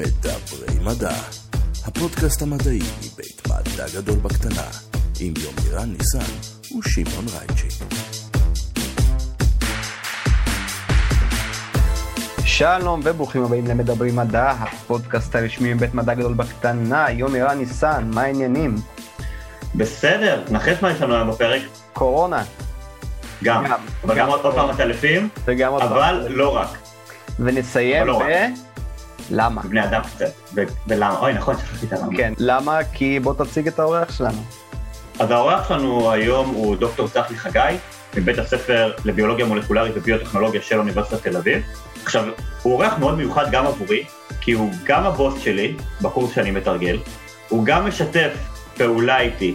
מדברי מדע, הפודקאסט המדעי מבית מדע גדול בקטנה, עם יומירן ניסן ושמעון רייצ'י. שלום וברוכים הבאים למדברים מדע, הפודקאסט הרשמי מבית מדע גדול בקטנה, יומירן ניסן, מה העניינים? בסדר, נחש מה יש לנו היום בפרק? קורונה. גם, גם, אבל גם גם עוד פעם עטלפים, וגם עוד אבל לא רק, ונסיים לא ב... למה? בני אדם קצת, ולמה, אוי נכון, שכחתי את הלמה. כן, למה? כי בוא תציג את האורח שלנו. אז האורח שלנו היום הוא דוקטור צחי חגי, מבית הספר לביולוגיה מולקולרית וביוטכנולוגיה של אוניברסיטת תל אביב. עכשיו, הוא אורח מאוד מיוחד גם עבורי, כי הוא גם הבוס שלי בקורס שאני מתרגל, הוא גם משתף פעולה איתי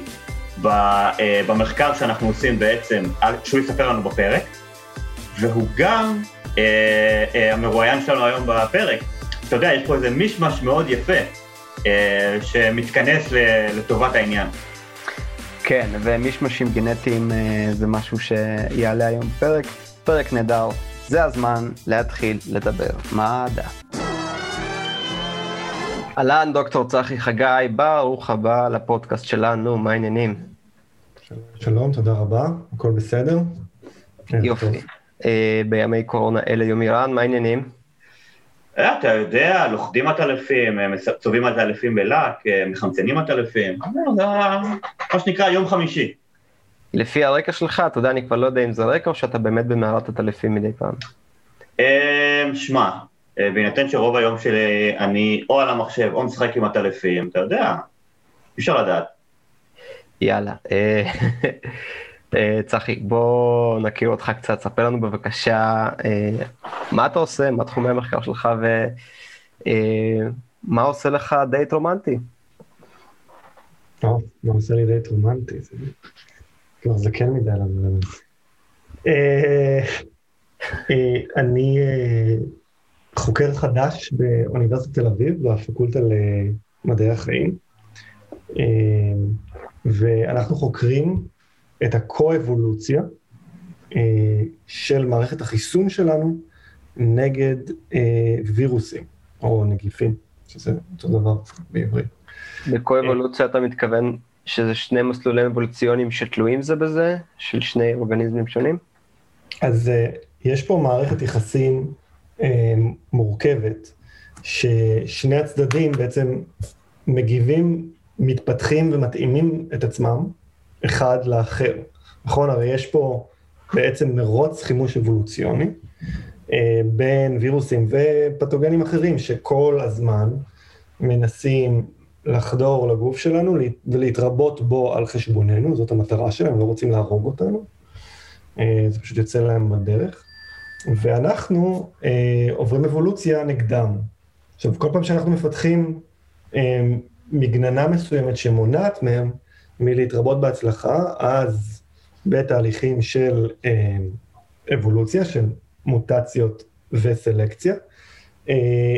אה, במחקר שאנחנו עושים בעצם, שהוא יספר לנו בפרק, והוא גם אה, אה, המרואיין שלנו היום בפרק. אתה יודע, יש פה איזה מישמש מאוד יפה, אה, שמתכנס ל- לטובת העניין. כן, ומישמשים גנטיים אה, זה משהו שיעלה היום בפרק. פרק נהדר. זה הזמן להתחיל לדבר מדע. אהלן, דוקטור צחי חגי, ברוך הבא לפודקאסט שלנו, מה העניינים? שלום, תודה רבה, הכל בסדר? ערב יופי. אה, בימי קורונה אלה יומירן, מה העניינים? אה, אתה יודע, לוכדים עטלפים, אה, מס- צובעים עטלפים בלק, אה, מחמצנים עטלפים. אה, זה מה שנקרא יום חמישי. לפי הרקע שלך, אתה יודע, אני כבר לא יודע אם זה רקע או שאתה באמת במערת הטלפים מדי פעם. אה, שמע, אה, בהינתן שרוב היום שלי אני או על המחשב או משחק עם עטלפים, אתה יודע, אי אפשר לדעת. יאללה. אה, אה, צחי, בוא נכיר אותך קצת, ספר לנו בבקשה אה, מה אתה עושה, מה תחומי המחקר שלך ומה עושה לך דייט רומנטי. טוב, מה עושה לי דייט רומנטי? זה כבר זקן מדי. אה, אה, אני אה, חוקר חדש באוניברסיטת תל אביב, בפקולטה למדעי החיים, אה, ואנחנו חוקרים את הקו-אבולוציה אה, של מערכת החיסון שלנו נגד אה, וירוסים או נגיפים, שזה אותו דבר בעברית. בקו-אבולוציה אתה מתכוון שזה שני מסלולים אבולוציוניים שתלויים זה בזה, של שני אורגניזמים שונים? אז uh, יש פה מערכת יחסים מורכבת, ששני הצדדים בעצם מגיבים, מתפתחים ומתאימים את עצמם אחד לאחר. נכון? הרי יש פה בעצם מרוץ חימוש אבולוציוני uh, בין וירוסים ופתוגנים אחרים שכל הזמן מנסים לחדור לגוף שלנו ולהתרבות בו על חשבוננו, זאת המטרה שלהם, לא רוצים להרוג אותנו. אה, זה פשוט יוצא להם בדרך. ואנחנו אה, עוברים אבולוציה נגדם. עכשיו, כל פעם שאנחנו מפתחים אה, מגננה מסוימת שמונעת מהם מלהתרבות בהצלחה, אז בתהליכים של אה, אבולוציה, של מוטציות וסלקציה, אה,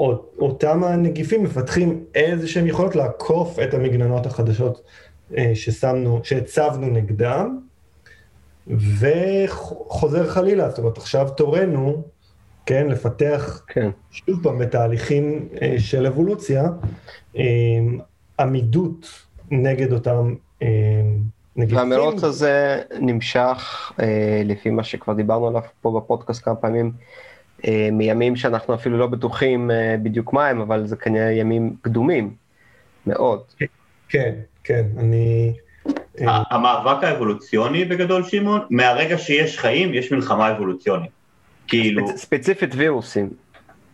אות- אותם הנגיפים מפתחים איזה שהם יכולות לעקוף את המגננות החדשות אה, ששמנו, שהצבנו נגדם, וחוזר חלילה, זאת אומרת, עכשיו תורנו, כן, לפתח כן. שוב פעם בתהליכים אה, של אבולוציה, אה, עמידות נגד אותם אה, נגיפים. והמרוץ הזה נמשך, אה, לפי מה שכבר דיברנו עליו פה בפודקאסט כמה פעמים, אה, מימים שאנחנו אפילו לא בטוחים בדיוק מה הם, אבל זה כנראה ימים קדומים מאוד. כן, כן, אני... אה, המאבק האבולוציוני בגדול, שמעון, מהרגע שיש חיים, יש מלחמה אבולוציונית. כאילו, ספצ- ספציפית וירוסים.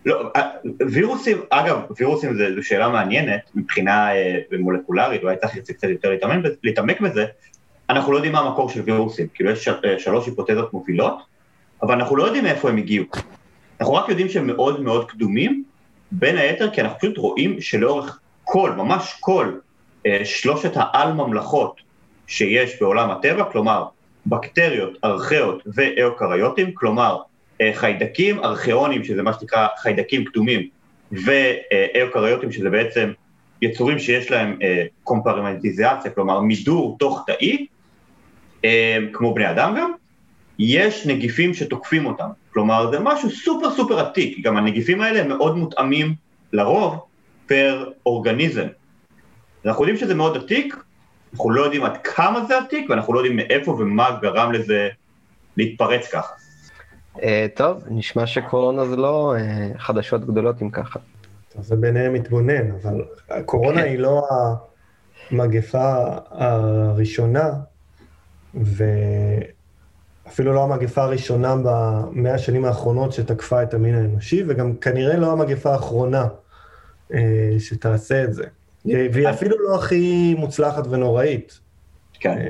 לא, אה, וירוסים, אגב, וירוסים זה- זו שאלה מעניינת מבחינה אה, מולקולרית, אולי צריך קצת יותר להתעמק בזה, אנחנו לא יודעים מה המקור של וירוסים, כאילו יש אה, שלוש היפותזות מובילות, אבל אנחנו לא יודעים מאיפה הם הגיעו. אנחנו רק יודעים שהם מאוד מאוד קדומים, בין היתר כי אנחנו פשוט רואים שלאורך כל, ממש כל, אה, שלושת העל ממלכות שיש בעולם הטבע, כלומר בקטריות, ארכאות ואיוקריוטים, כלומר חיידקים, ארכיונים, שזה מה שנקרא חיידקים קדומים, ואיוקריוטים, שזה בעצם יצורים שיש להם אה, קומפרמנטיזציה, כלומר מידור תוך תאי, אה, כמו בני אדם גם, יש נגיפים שתוקפים אותם. כלומר, זה משהו סופר סופר עתיק, גם הנגיפים האלה הם מאוד מותאמים לרוב פר אורגניזם. אנחנו יודעים שזה מאוד עתיק, אנחנו לא יודעים עד כמה זה עתיק, ואנחנו לא יודעים מאיפה ומה גרם לזה להתפרץ ככה. Uh, טוב, נשמע שקורונה זה לא uh, חדשות גדולות אם ככה. זה ביניהם מתבונן, אבל הקורונה כן. היא לא המגפה הראשונה, ואפילו לא המגפה הראשונה במאה השנים האחרונות שתקפה את המין האנושי, וגם כנראה לא המגפה האחרונה אה, שתעשה את זה. והיא אפילו לא הכי מוצלחת ונוראית. כן.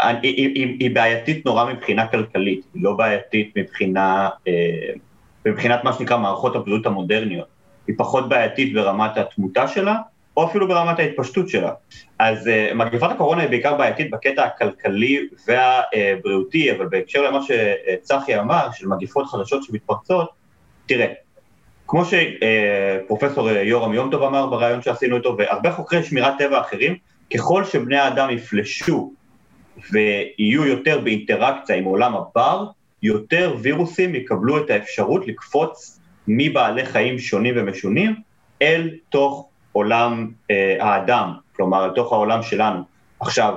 אה, היא, היא, היא בעייתית נורא מבחינה כלכלית, היא לא בעייתית מבחינה, אה, מבחינת מה שנקרא מערכות הבריאות המודרניות. היא פחות בעייתית ברמת התמותה שלה, או אפילו ברמת ההתפשטות שלה. אז uh, מגפת הקורונה היא בעיקר בעייתית בקטע הכלכלי והבריאותי, אבל בהקשר למה שצחי אמר, של מגפות חדשות שמתפרצות, תראה, כמו שפרופסור אה, יורם יום טוב אמר בריאיון שעשינו איתו, והרבה חוקרי שמירת טבע אחרים, ככל שבני האדם יפלשו ויהיו יותר באינטראקציה עם עולם הבר, יותר וירוסים יקבלו את האפשרות לקפוץ מבעלי חיים שונים ומשונים אל תוך עולם אה, האדם, כלומר אל תוך העולם שלנו. עכשיו,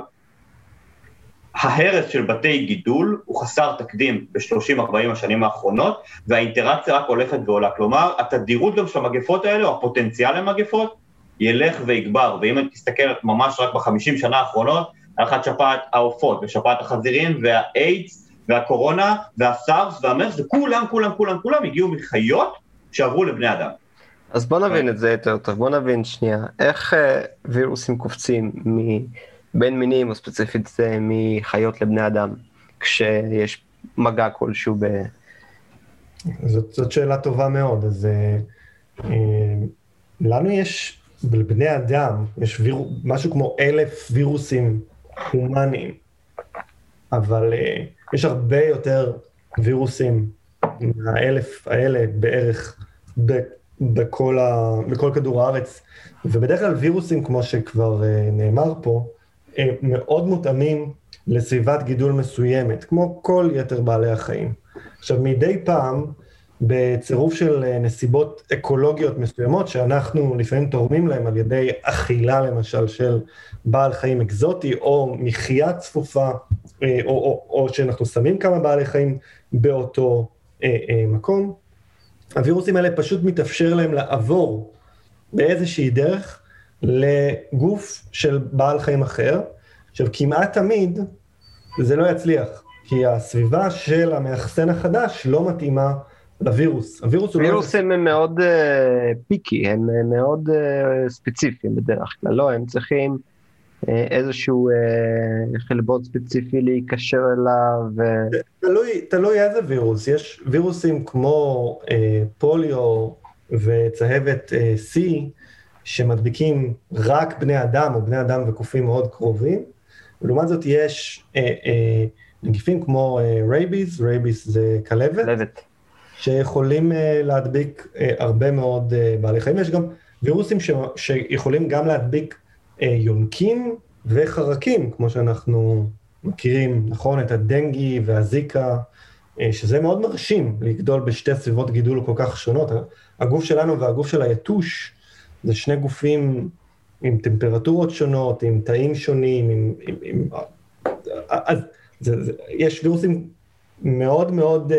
ההרס של בתי גידול הוא חסר תקדים ב-30-40 השנים האחרונות, והאינטראקציה רק הולכת ועולה. כלומר, התדירות גם של המגפות האלה, או הפוטנציאל למגפות, ילך ויגבר. ואם תסתכל ממש רק בחמישים שנה האחרונות, הלכת שפעת העופות, ושפעת החזירים, והאיידס, והקורונה, והסארס, והמרס, וכולם, כולם, כולם, כולם הגיעו מחיות שעברו לבני אדם. אז בוא נבין את זה יותר טוב, בוא נבין שנייה, איך uh, וירוסים קופצים מבין מינים, או ספציפית זה מחיות לבני אדם, כשיש מגע כלשהו ב... זאת, זאת שאלה טובה מאוד, אז uh, לנו יש, לבני אדם, יש ויר, משהו כמו אלף וירוסים הומניים, אבל uh, יש הרבה יותר וירוסים מהאלף האלה בערך בכל, ה, בכל כדור הארץ, ובדרך כלל וירוסים, כמו שכבר uh, נאמר פה, הם מאוד מותאמים לסביבת גידול מסוימת, כמו כל יתר בעלי החיים. עכשיו, מדי פעם, בצירוף של uh, נסיבות אקולוגיות מסוימות, שאנחנו לפעמים תורמים להם על ידי אכילה, למשל, של בעל חיים אקזוטי, או מחיה צפופה, uh, או, או, או שאנחנו שמים כמה בעלי חיים באותו uh, uh, מקום, הווירוסים האלה פשוט מתאפשר להם לעבור באיזושהי דרך לגוף של בעל חיים אחר. עכשיו, כמעט תמיד זה לא יצליח, כי הסביבה של המאחסן החדש לא מתאימה לווירוס. הווירוס הוא לא... וירוסים הם מאוד uh, פיקי, הם מאוד uh, ספציפיים בדרך כלל, לא, הם צריכים אה, איזשהו אה, חלבון ספציפי להיקשר אליו. תלוי, תלוי איזה וירוס, יש וירוסים כמו אה, פוליו וצהבת אה, C, שמדביקים רק בני אדם או בני אדם וקופים מאוד קרובים, ולעומת זאת יש אה, אה, נגיפים כמו אה, rabies, rabies זה כלבת, כלבת. שיכולים אה, להדביק אה, הרבה מאוד אה, בעלי חיים, יש גם וירוסים ש, שיכולים גם להדביק יונקים וחרקים, כמו שאנחנו מכירים, נכון? את הדנגי והזיקה, שזה מאוד מרשים לגדול בשתי סביבות גידול כל כך שונות. הגוף שלנו והגוף של היתוש זה שני גופים עם טמפרטורות שונות, עם תאים שונים, עם... עם, עם אז זה, זה, יש וירוסים מאוד מאוד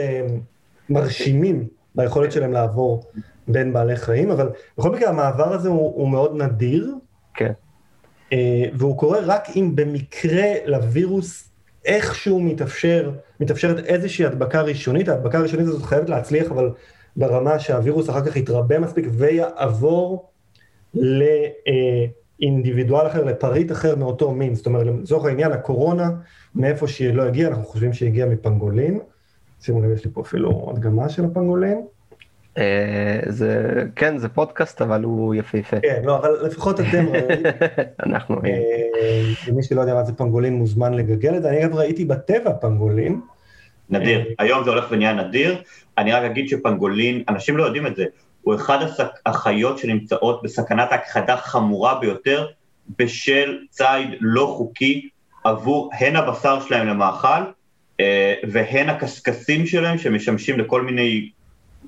מרשימים ביכולת שלהם לעבור בין בעלי חיים, אבל בכל מקרה המעבר הזה הוא, הוא מאוד נדיר. כן. אה, והוא קורה רק אם במקרה לווירוס איכשהו מתאפשר, מתאפשרת איזושהי הדבקה ראשונית, ההדבקה הראשונית הזאת חייבת להצליח, אבל ברמה שהווירוס אחר כך יתרבה מספיק ויעבור לאינדיבידואל אחר, לפריט אחר מאותו מין. זאת אומרת, לצורך העניין, הקורונה, מאיפה שהיא לא הגיעה, אנחנו חושבים שהיא הגיעה מפנגולין. שימו לב, יש לי פה אפילו הדגמה של הפנגולין. אה, זה, כן, זה פודקאסט, אבל הוא יפהפה. כן, לא, אבל לפחות אתם רואים. אנחנו רואים. אה, מי שלא יודע מה זה פנגולין מוזמן לגגל את זה. אני אגב ראיתי בטבע פנגולין. נדיר, אה, היום זה הולך ונהיה נדיר. אני רק אגיד שפנגולין, אנשים לא יודעים את זה, הוא אחד החיות שנמצאות בסכנת הכחדה חמורה ביותר בשל ציד לא חוקי עבור הן הבשר שלהם למאכל והן הקשקשים שלהם שמשמשים לכל מיני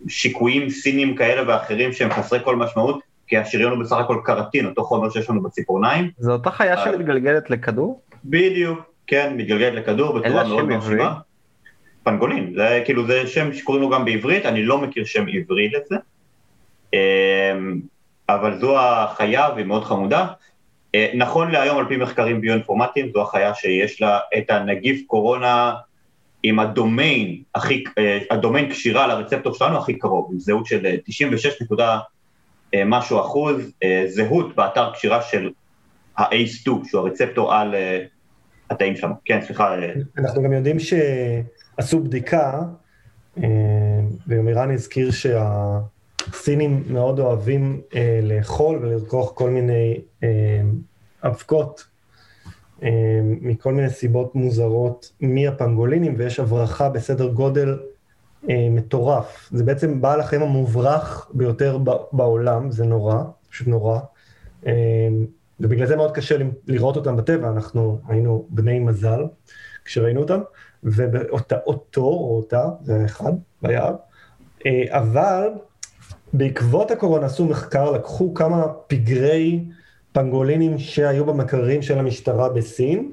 שיקויים סינים כאלה ואחרים שהם חסרי כל משמעות, כי השריון הוא בסך הכל קרטין, אותו חומר שיש לנו בציפורניים. זו אותה חיה אה. שמתגלגלת לכדור? בדיוק, כן, מתגלגלת לכדור בצורה מאוד מרשימה. פנגולין, זה כאילו זה שם שקוראים לו גם בעברית, אני לא מכיר שם עברי לזה. אמ, אבל זו החיה והיא מאוד חמודה. אה, נכון להיום על פי מחקרים ביואינפורמטיים זו החיה שיש לה את הנגיף קורונה עם הדומיין הכי, אה, הדומיין קשירה לרצפטור שלנו הכי קרוב, עם זהות של אה, 96 נקודה אה, משהו אחוז, אה, זהות באתר קשירה של ה-ACE2 שהוא הרצפטור על אה, התאים שלנו. כן, סליחה. אה, אנחנו גם יודעים שעשו בדיקה, אה, ומירן הזכיר שהסינים מאוד אוהבים אה, לאכול ולרכוך כל מיני אה, אבקות אה, מכל מיני סיבות מוזרות מהפנגולינים, ויש הברחה בסדר גודל אה, מטורף. זה בעצם בעל החיים המוברח ביותר בעולם, זה נורא, פשוט נורא. אה, ובגלל זה מאוד קשה לראות אותם בטבע, אנחנו היינו בני מזל כשראינו אותם, ואותו או אותה, זה אחד ביער, אה, אבל בעקבות הקורונה עשו מחקר, לקחו כמה פגרי פנגולינים שהיו במקררים של המשטרה בסין,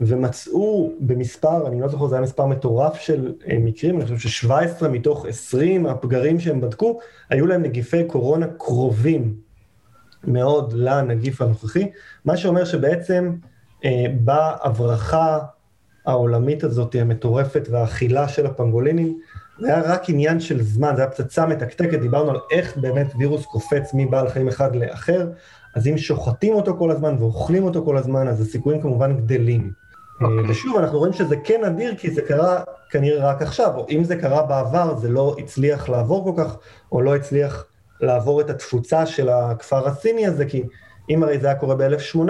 ומצאו במספר, אני לא זוכר, זה היה מספר מטורף של אה, מקרים, אני חושב ש-17 מתוך 20 הפגרים שהם בדקו, היו להם נגיפי קורונה קרובים מאוד לנגיף הנוכחי, מה שאומר שבעצם אה, בהברחה העולמית הזאת, המטורפת והאכילה של הפנגולינים, זה היה רק עניין של זמן, זה היה פצצה מתקתקת, דיברנו על איך באמת וירוס קופץ מבעל חיים אחד לאחר, אז אם שוחטים אותו כל הזמן ואוכלים אותו כל הזמן, אז הסיכויים כמובן גדלים. אוקיי. אה, ושוב, אנחנו רואים שזה כן אדיר, כי זה קרה כנראה רק עכשיו, או אם זה קרה בעבר, זה לא הצליח לעבור כל כך, או לא הצליח לעבור את התפוצה של הכפר הסיני הזה, כי אם הרי זה היה קורה ב-1800,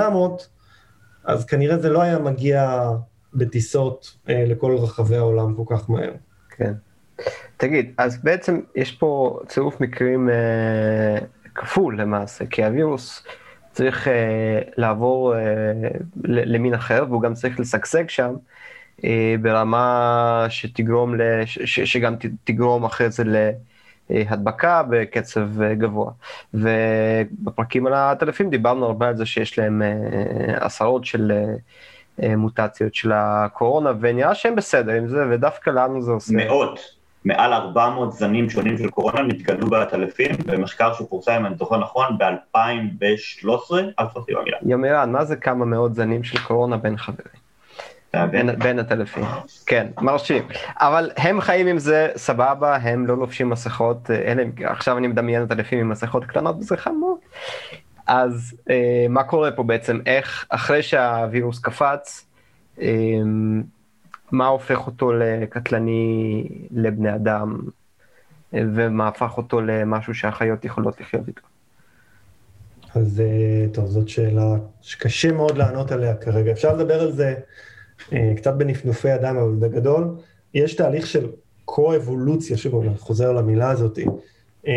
אז כנראה זה לא היה מגיע בטיסות אה, לכל רחבי העולם כל כך מהר. כן. תגיד, אז בעצם יש פה צירוף מקרים אה, כפול למעשה, כי הווירוס צריך אה, לעבור ל- למין אחר, והוא גם צריך לשגשג שם אה, ברמה שתגרום, לש, ש, שגם תגרום אחרי זה להדבקה בקצב גבוה. ובפרקים על הטלפים דיברנו הרבה על זה שיש להם עשרות של... מוטציות של הקורונה, ונראה שהם בסדר עם זה, ודווקא לנו זה עושה... מאות, מעל 400 זנים שונים של קורונה נתגלו בעטלפים, במחקר שפורסם, אם אני זוכר נכון, ב-2013, אל תפרטי במילה. יומירן, מה זה כמה מאות זנים של קורונה בין חברים? בין, בין הטלפים. כן, מרשים. אבל הם חיים עם זה סבבה, הם לא לובשים מסכות, אה, אלה, עכשיו אני מדמיין את הטלפים עם מסכות קטנות, וזה חמור. אז אה, מה קורה פה בעצם? איך, אחרי שהווירוס קפץ, אה, מה הופך אותו לקטלני לבני אדם, ומה הפך אותו למשהו שהחיות יכולות לחיות איתו? אז אה, טוב, זאת שאלה שקשה מאוד לענות עליה כרגע. אפשר לדבר על זה אה, קצת בנפנופי ידיים, אבל בגדול, יש תהליך של קו-אבולוציה, שוב, אני חוזר למילה הזאת, אה,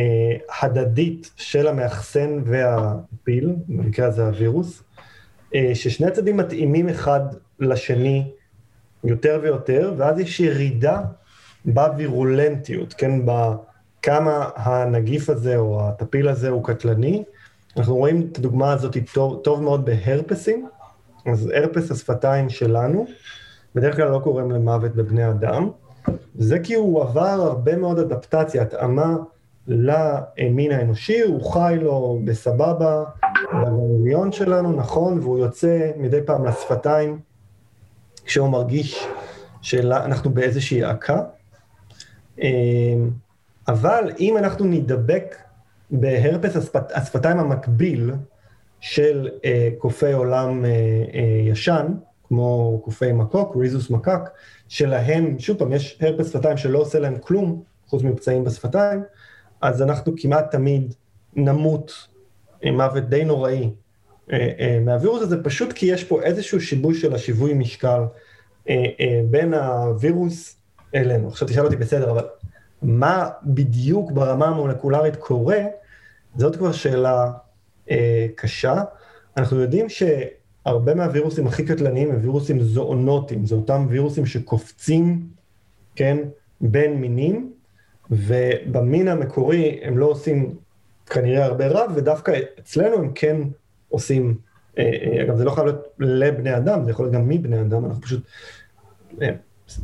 הדדית של המאחסן והפיל, במקרה הזה הווירוס, ששני הצדדים מתאימים אחד לשני יותר ויותר, ואז יש ירידה בווירולנטיות, כן, בכמה הנגיף הזה או הטפיל הזה הוא קטלני. אנחנו רואים את הדוגמה הזאת טוב, טוב מאוד בהרפסים, אז הרפס השפתיים שלנו, בדרך כלל לא גורם למוות בבני אדם, זה כי הוא עבר הרבה מאוד אדפטציה, התאמה למין האנושי, הוא חי לו בסבבה, בגוריון שלנו, נכון, והוא יוצא מדי פעם לשפתיים כשהוא מרגיש שאנחנו באיזושהי עקה. אבל אם אנחנו נידבק בהרפס השפת, השפתיים המקביל של אה, קופי עולם אה, אה, ישן, כמו קופי מקוק, ריזוס מקק, שלהם, שוב פעם, יש הרפס שפתיים שלא עושה להם כלום, חוץ מפצעים בשפתיים, אז אנחנו כמעט תמיד נמות מוות די נוראי אה, אה, מהווירוס הזה, פשוט כי יש פה איזשהו שיבוש של השיווי משקל אה, אה, בין הווירוס אלינו. עכשיו תשאל אותי, בסדר, אבל מה בדיוק ברמה המולקולרית קורה, זאת כבר שאלה אה, קשה. אנחנו יודעים שהרבה מהווירוסים הכי קטלניים הם וירוסים זואונוטיים, זה אותם וירוסים שקופצים, כן, בין מינים, ובמין המקורי הם לא עושים כנראה הרבה רע, ודווקא אצלנו הם כן עושים, אה, אה, אגב זה לא חייב להיות לבני אדם, זה יכול להיות גם מבני אדם, אנחנו פשוט אה,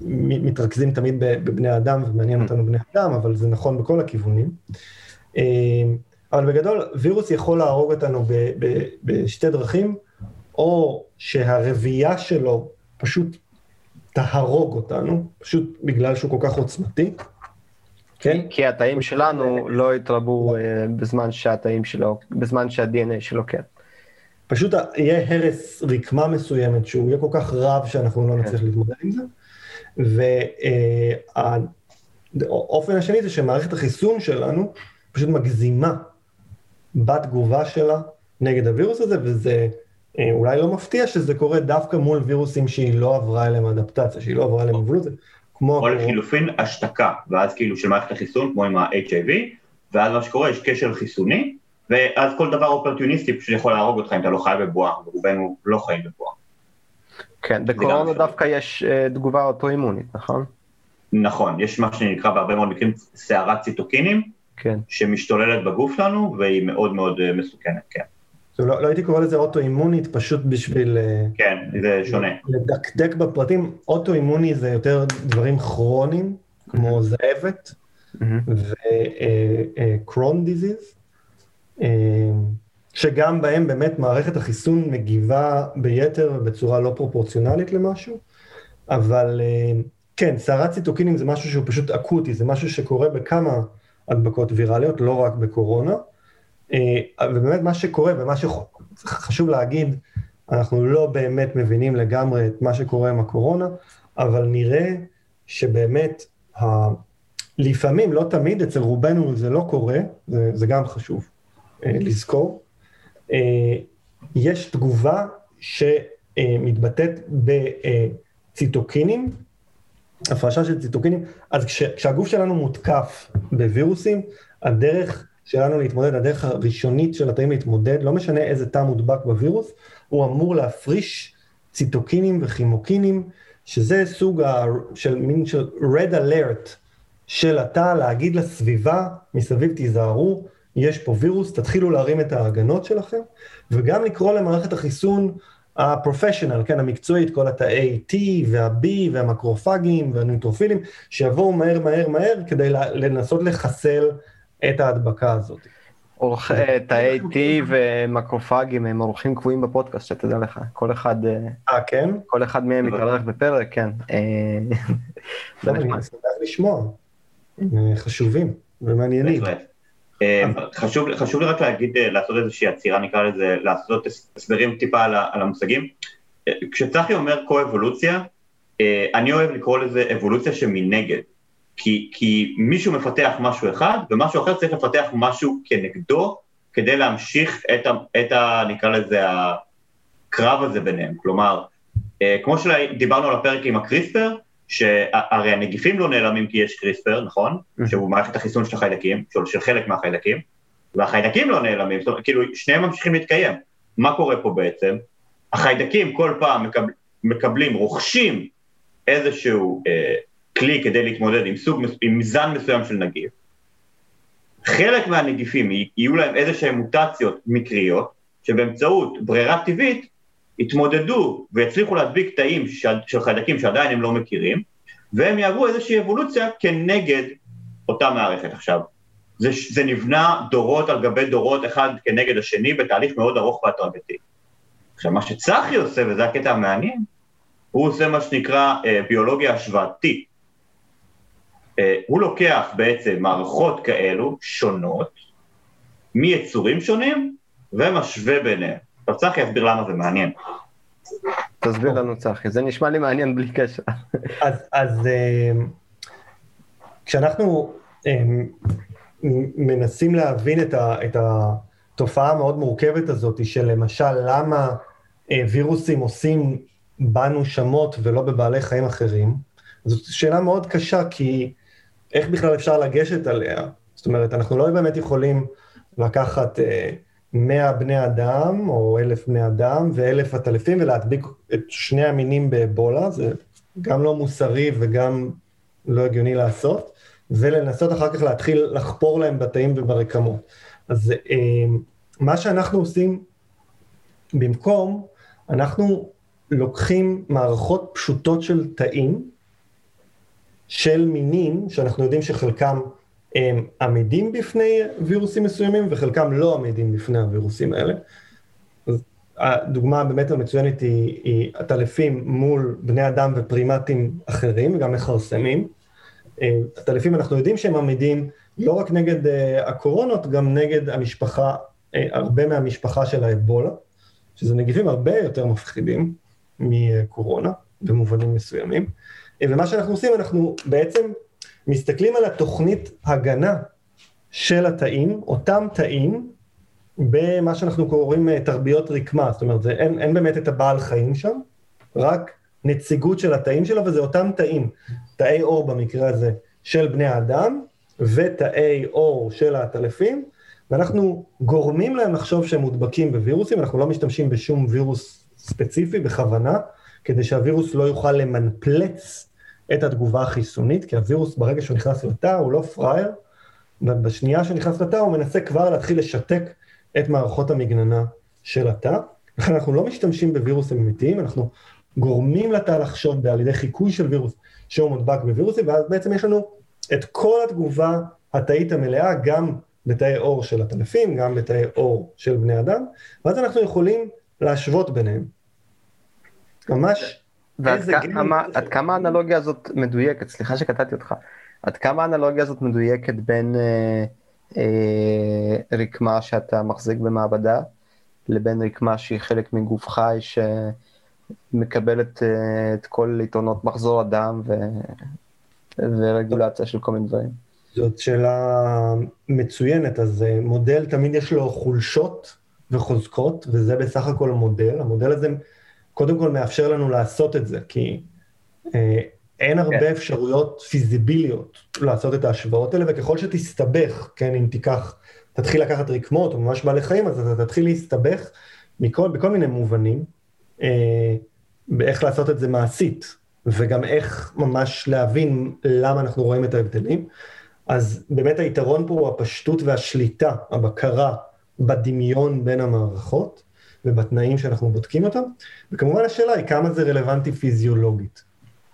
מתרכזים תמיד בבני אדם ומעניין אותנו בני אדם, אבל זה נכון בכל הכיוונים. אבל בגדול וירוס יכול להרוג אותנו בשתי דרכים, או שהרבייה שלו פשוט תהרוג אותנו, פשוט בגלל שהוא כל כך עוצמתי. כן? כי התאים שלנו לא התרבו בזמן שהתאים שלו, בזמן שה-DNA שלו כן. פשוט יהיה הרס רקמה מסוימת שהוא יהיה כל כך רב שאנחנו לא כן. נצליח להתמודד עם זה. והאופן uh, השני זה שמערכת החיסון שלנו פשוט מגזימה בתגובה שלה נגד הווירוס הזה, וזה אה, אולי לא מפתיע שזה קורה דווקא מול וירוסים שהיא לא עברה אליהם אדפטציה, שהיא לא עברה אליהם אבולוציה. כמו... או לחילופין השתקה, ואז כאילו של מערכת החיסון, כמו עם ה-HIV, ואז מה שקורה, יש קשר חיסוני, ואז כל דבר אופרטיוניסטי פשוט יכול להרוג אותך אם אתה לא חי בבועה, ורובנו לא חיים בבועה. כן, בקורונה דווקא יש uh, תגובה אוטואימונית, נכון? נכון, יש מה שנקרא בהרבה מאוד מקרים סערת ציטוקינים, כן. שמשתוללת בגוף שלנו, והיא מאוד מאוד uh, מסוכנת, כן. לא, לא הייתי קורא לזה אוטואימונית, פשוט בשביל... אה, כן, זה שונה. לדקדק בפרטים, אוטואימוני זה יותר דברים כרוניים, כמו זאבת, וקרון דיזיז, אה, אה, שגם בהם באמת מערכת החיסון מגיבה ביתר ובצורה לא פרופורציונלית למשהו, אבל כן, סערת ציטוקינים זה משהו שהוא פשוט אקוטי, זה משהו שקורה בכמה הדבקות ויראליות, לא רק בקורונה. אה, ובאמת מה שקורה ומה שחשוב להגיד, אנחנו לא באמת מבינים לגמרי את מה שקורה עם הקורונה, אבל נראה שבאמת, ה... לפעמים, לא תמיד, אצל רובנו זה לא קורה, זה, זה גם חשוב לזכור. אה, יש תגובה שמתבטאת בציטוקינים, הפרשה של ציטוקינים, אז כש, כשהגוף שלנו מותקף בווירוסים, הדרך שלנו להתמודד, הדרך הראשונית של התאים להתמודד, לא משנה איזה תא מודבק בווירוס, הוא אמור להפריש ציטוקינים וכימוקינים, שזה סוג ה, של מין של red alert של התא, להגיד לסביבה, מסביב תיזהרו, יש פה וירוס, תתחילו להרים את ההגנות שלכם, וגם לקרוא למערכת החיסון הפרופשיונל, כן, המקצועית, כל התאי T וה-B והמקרופגים והניוטרופילים, שיבואו מהר מהר מהר כדי לנסות לחסל את ההדבקה הזאת. אה, תאי T ומקרופגים הם אורחים קבועים בפודקאסט, שתדע לך, כל אחד, אה, אה כן? כל אחד מהם מתארח בפרק, כן. אה, אני שמח לשמוע, חשובים ומעניינים. חשוב לי רק להגיד, לעשות איזושהי עצירה, נקרא לזה, לעשות הסברים טיפה על המושגים. כשצחי אומר קו-אבולוציה, אני אוהב לקרוא לזה אבולוציה שמנגד. כי, כי מישהו מפתח משהו אחד, ומשהו אחר צריך לפתח משהו כנגדו, כדי להמשיך את ה... את ה נקרא לזה, הקרב הזה ביניהם. כלומר, אה, כמו שדיברנו על הפרק עם הקריספר, שהרי הנגיפים לא נעלמים כי יש קריספר, נכון? שהוא מערכת החיסון של החיידקים, של, חלק מהחיידקים, והחיידקים לא נעלמים, זאת אומרת, כאילו, שניהם ממשיכים להתקיים. מה קורה פה בעצם? החיידקים כל פעם מקבל, מקבלים, רוכשים איזשהו אה, כלי כדי להתמודד עם סוג, עם מזן מסוים של נגיף. חלק מהנגיפים יהיו להם איזה שהם מוטציות מקריות, שבאמצעות ברירה טבעית יתמודדו ויצליחו להדביק תאים של חיידקים שעדיין הם לא מכירים, והם יעברו איזושהי אבולוציה כנגד אותה מערכת. עכשיו, זה, זה נבנה דורות על גבי דורות אחד כנגד השני בתהליך מאוד ארוך והדרגתי. עכשיו, מה שצחי עושה, וזה הקטע המעניין, הוא עושה מה שנקרא אה, ביולוגיה השוואתית. אה, הוא לוקח בעצם מערכות כאלו שונות, מיצורים שונים, ומשווה ביניהם. עכשיו צחי יסביר למה זה מעניין. תסביר לנו צחי, זה נשמע לי מעניין בלי קשר. אז, אז אה, כשאנחנו אה, מנסים להבין את, ה, את התופעה המאוד מורכבת הזאת של למשל למה וירוסים עושים בנו שמות ולא בבעלי חיים אחרים, זאת שאלה מאוד קשה כי איך בכלל אפשר לגשת עליה? זאת אומרת, אנחנו לא באמת יכולים לקחת אה, 100 בני אדם, או אלף בני אדם, ואלף עטלפים, ולהדביק את שני המינים באבולה, זה גם לא מוסרי וגם לא הגיוני לעשות. ולנסות אחר כך להתחיל לחפור להם בתאים וברקמות. אז מה שאנחנו עושים במקום, אנחנו לוקחים מערכות פשוטות של תאים, של מינים, שאנחנו יודעים שחלקם הם עמידים בפני וירוסים מסוימים וחלקם לא עמידים בפני הווירוסים האלה. אז הדוגמה באמת המצוינת היא, היא עטלפים מול בני אדם ופרימטים אחרים, וגם מכרסמים. עטלפים אנחנו יודעים שהם עמידים לא רק נגד uh, הקורונות, גם נגד המשפחה, uh, הרבה מהמשפחה של האבולה, שזה נגיפים הרבה יותר מפחידים מקורונה, במובנים מסוימים. ומה שאנחנו עושים, אנחנו בעצם מסתכלים על התוכנית הגנה של התאים, אותם תאים, במה שאנחנו קוראים תרביות רקמה, זאת אומרת, זה, אין, אין באמת את הבעל חיים שם, רק נציגות של התאים שלו, וזה אותם תאים, תאי עור במקרה הזה, של בני האדם, ותאי עור של העטלפים, ואנחנו גורמים להם לחשוב שהם מודבקים בווירוסים, אנחנו לא משתמשים בשום וירוס ספציפי בכוונה, כדי שהווירוס לא יוכל למנפלץ את התגובה החיסונית, כי הווירוס ברגע שהוא נכנס לתא הוא לא פראייר, ובשנייה שהוא נכנס לתא הוא מנסה כבר להתחיל לשתק את מערכות המגננה של התא. לכן אנחנו לא משתמשים בווירוסים אמיתיים, אנחנו גורמים לתא לחשוב על ידי חיקוי של וירוס שהוא מודבק בווירוסים, ואז בעצם יש לנו את כל התגובה התאית המלאה, גם בתאי עור של הטלפים, גם בתאי עור של בני אדם, ואז אנחנו יכולים להשוות ביניהם. ממש... ועד כמה, עד כמה האנלוגיה הזאת מדויקת, סליחה שקטעתי אותך, עד כמה האנלוגיה הזאת מדויקת בין אה, אה, רקמה שאתה מחזיק במעבדה, לבין רקמה שהיא חלק מגוף חי שמקבלת אה, את כל עיתונות מחזור הדם ו... ורגולציה של כל מיני דברים. זאת שאלה מצוינת, אז אה, מודל תמיד יש לו חולשות וחוזקות, וזה בסך הכל מודל. המודל הזה קודם כל מאפשר לנו לעשות את זה, כי אה, אין הרבה כן. אפשרויות פיזיביליות לעשות את ההשוואות האלה, וככל שתסתבך, כן, אם תיקח, תתחיל לקחת רקמות או ממש בעלי חיים, אז אתה תתחיל להסתבך מכל, בכל מיני מובנים, אה, באיך לעשות את זה מעשית. וגם איך ממש להבין למה אנחנו רואים את ההבדלים. אז באמת היתרון פה הוא הפשטות והשליטה, הבקרה בדמיון בין המערכות ובתנאים שאנחנו בודקים אותם, וכמובן השאלה היא כמה זה רלוונטי פיזיולוגית.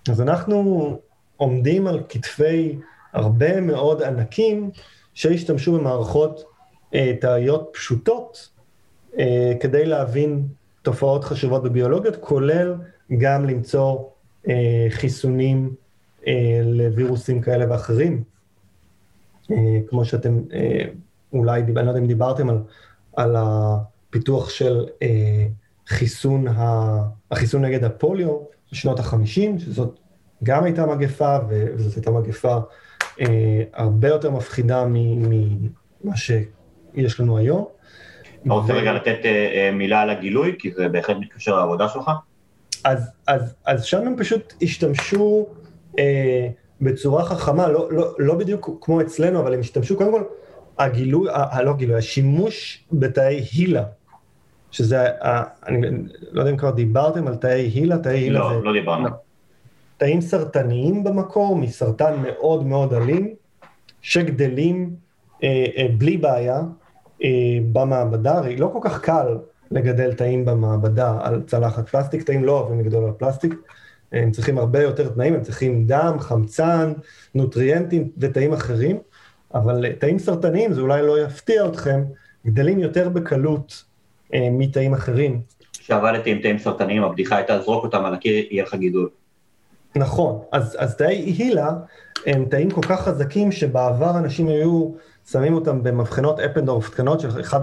אז אנחנו עומדים על כתפי הרבה מאוד ענקים שהשתמשו במערכות אה, תאיות פשוטות אה, כדי להבין תופעות חשובות בביולוגיות, כולל גם למצוא אה, חיסונים אה, לווירוסים כאלה ואחרים. אה, כמו שאתם אולי, אני לא יודע אם דיברתם על, על הפיתוח של חיסון, ה, החיסון נגד הפוליו בשנות ה-50, שזאת גם הייתה מגפה, וזאת הייתה מגפה הרבה יותר מפחידה ממה שיש לנו היום. אתה רוצה רגע לתת מילה על הגילוי, כי זה בהחלט מתקשר לעבודה שלך? אז, אז, אז שם הם פשוט השתמשו אה, בצורה חכמה, לא, לא, לא בדיוק כמו אצלנו, אבל הם השתמשו, קודם כל, הגילוי, ה, לא גילוי, השימוש בתאי הילה, שזה, ה, אני לא יודע אם כבר דיברתם על תאי הילה, תאי הילה לא, זה... לא דיברנו. תאים סרטניים במקור, מסרטן מאוד מאוד אלים, שגדלים אה, אה, בלי בעיה אה, במעבדה, הרי לא כל כך קל לגדל תאים במעבדה על צלחת פלסטיק, תאים לא אוהבים לגדול על פלסטיק, הם צריכים הרבה יותר תנאים, הם צריכים דם, חמצן, נוטריאנטים ותאים אחרים, אבל תאים סרטניים, זה אולי לא יפתיע אתכם, גדלים יותר בקלות אה, מתאים אחרים. כשעבדתי עם תאים סרטניים, הבדיחה הייתה זרוק אותם על הקיר, יהיה לך גידול. נכון, אז, אז תאי הילה הם תאים כל כך חזקים שבעבר אנשים היו שמים אותם במבחנות אפנדורף קטנות של 1.5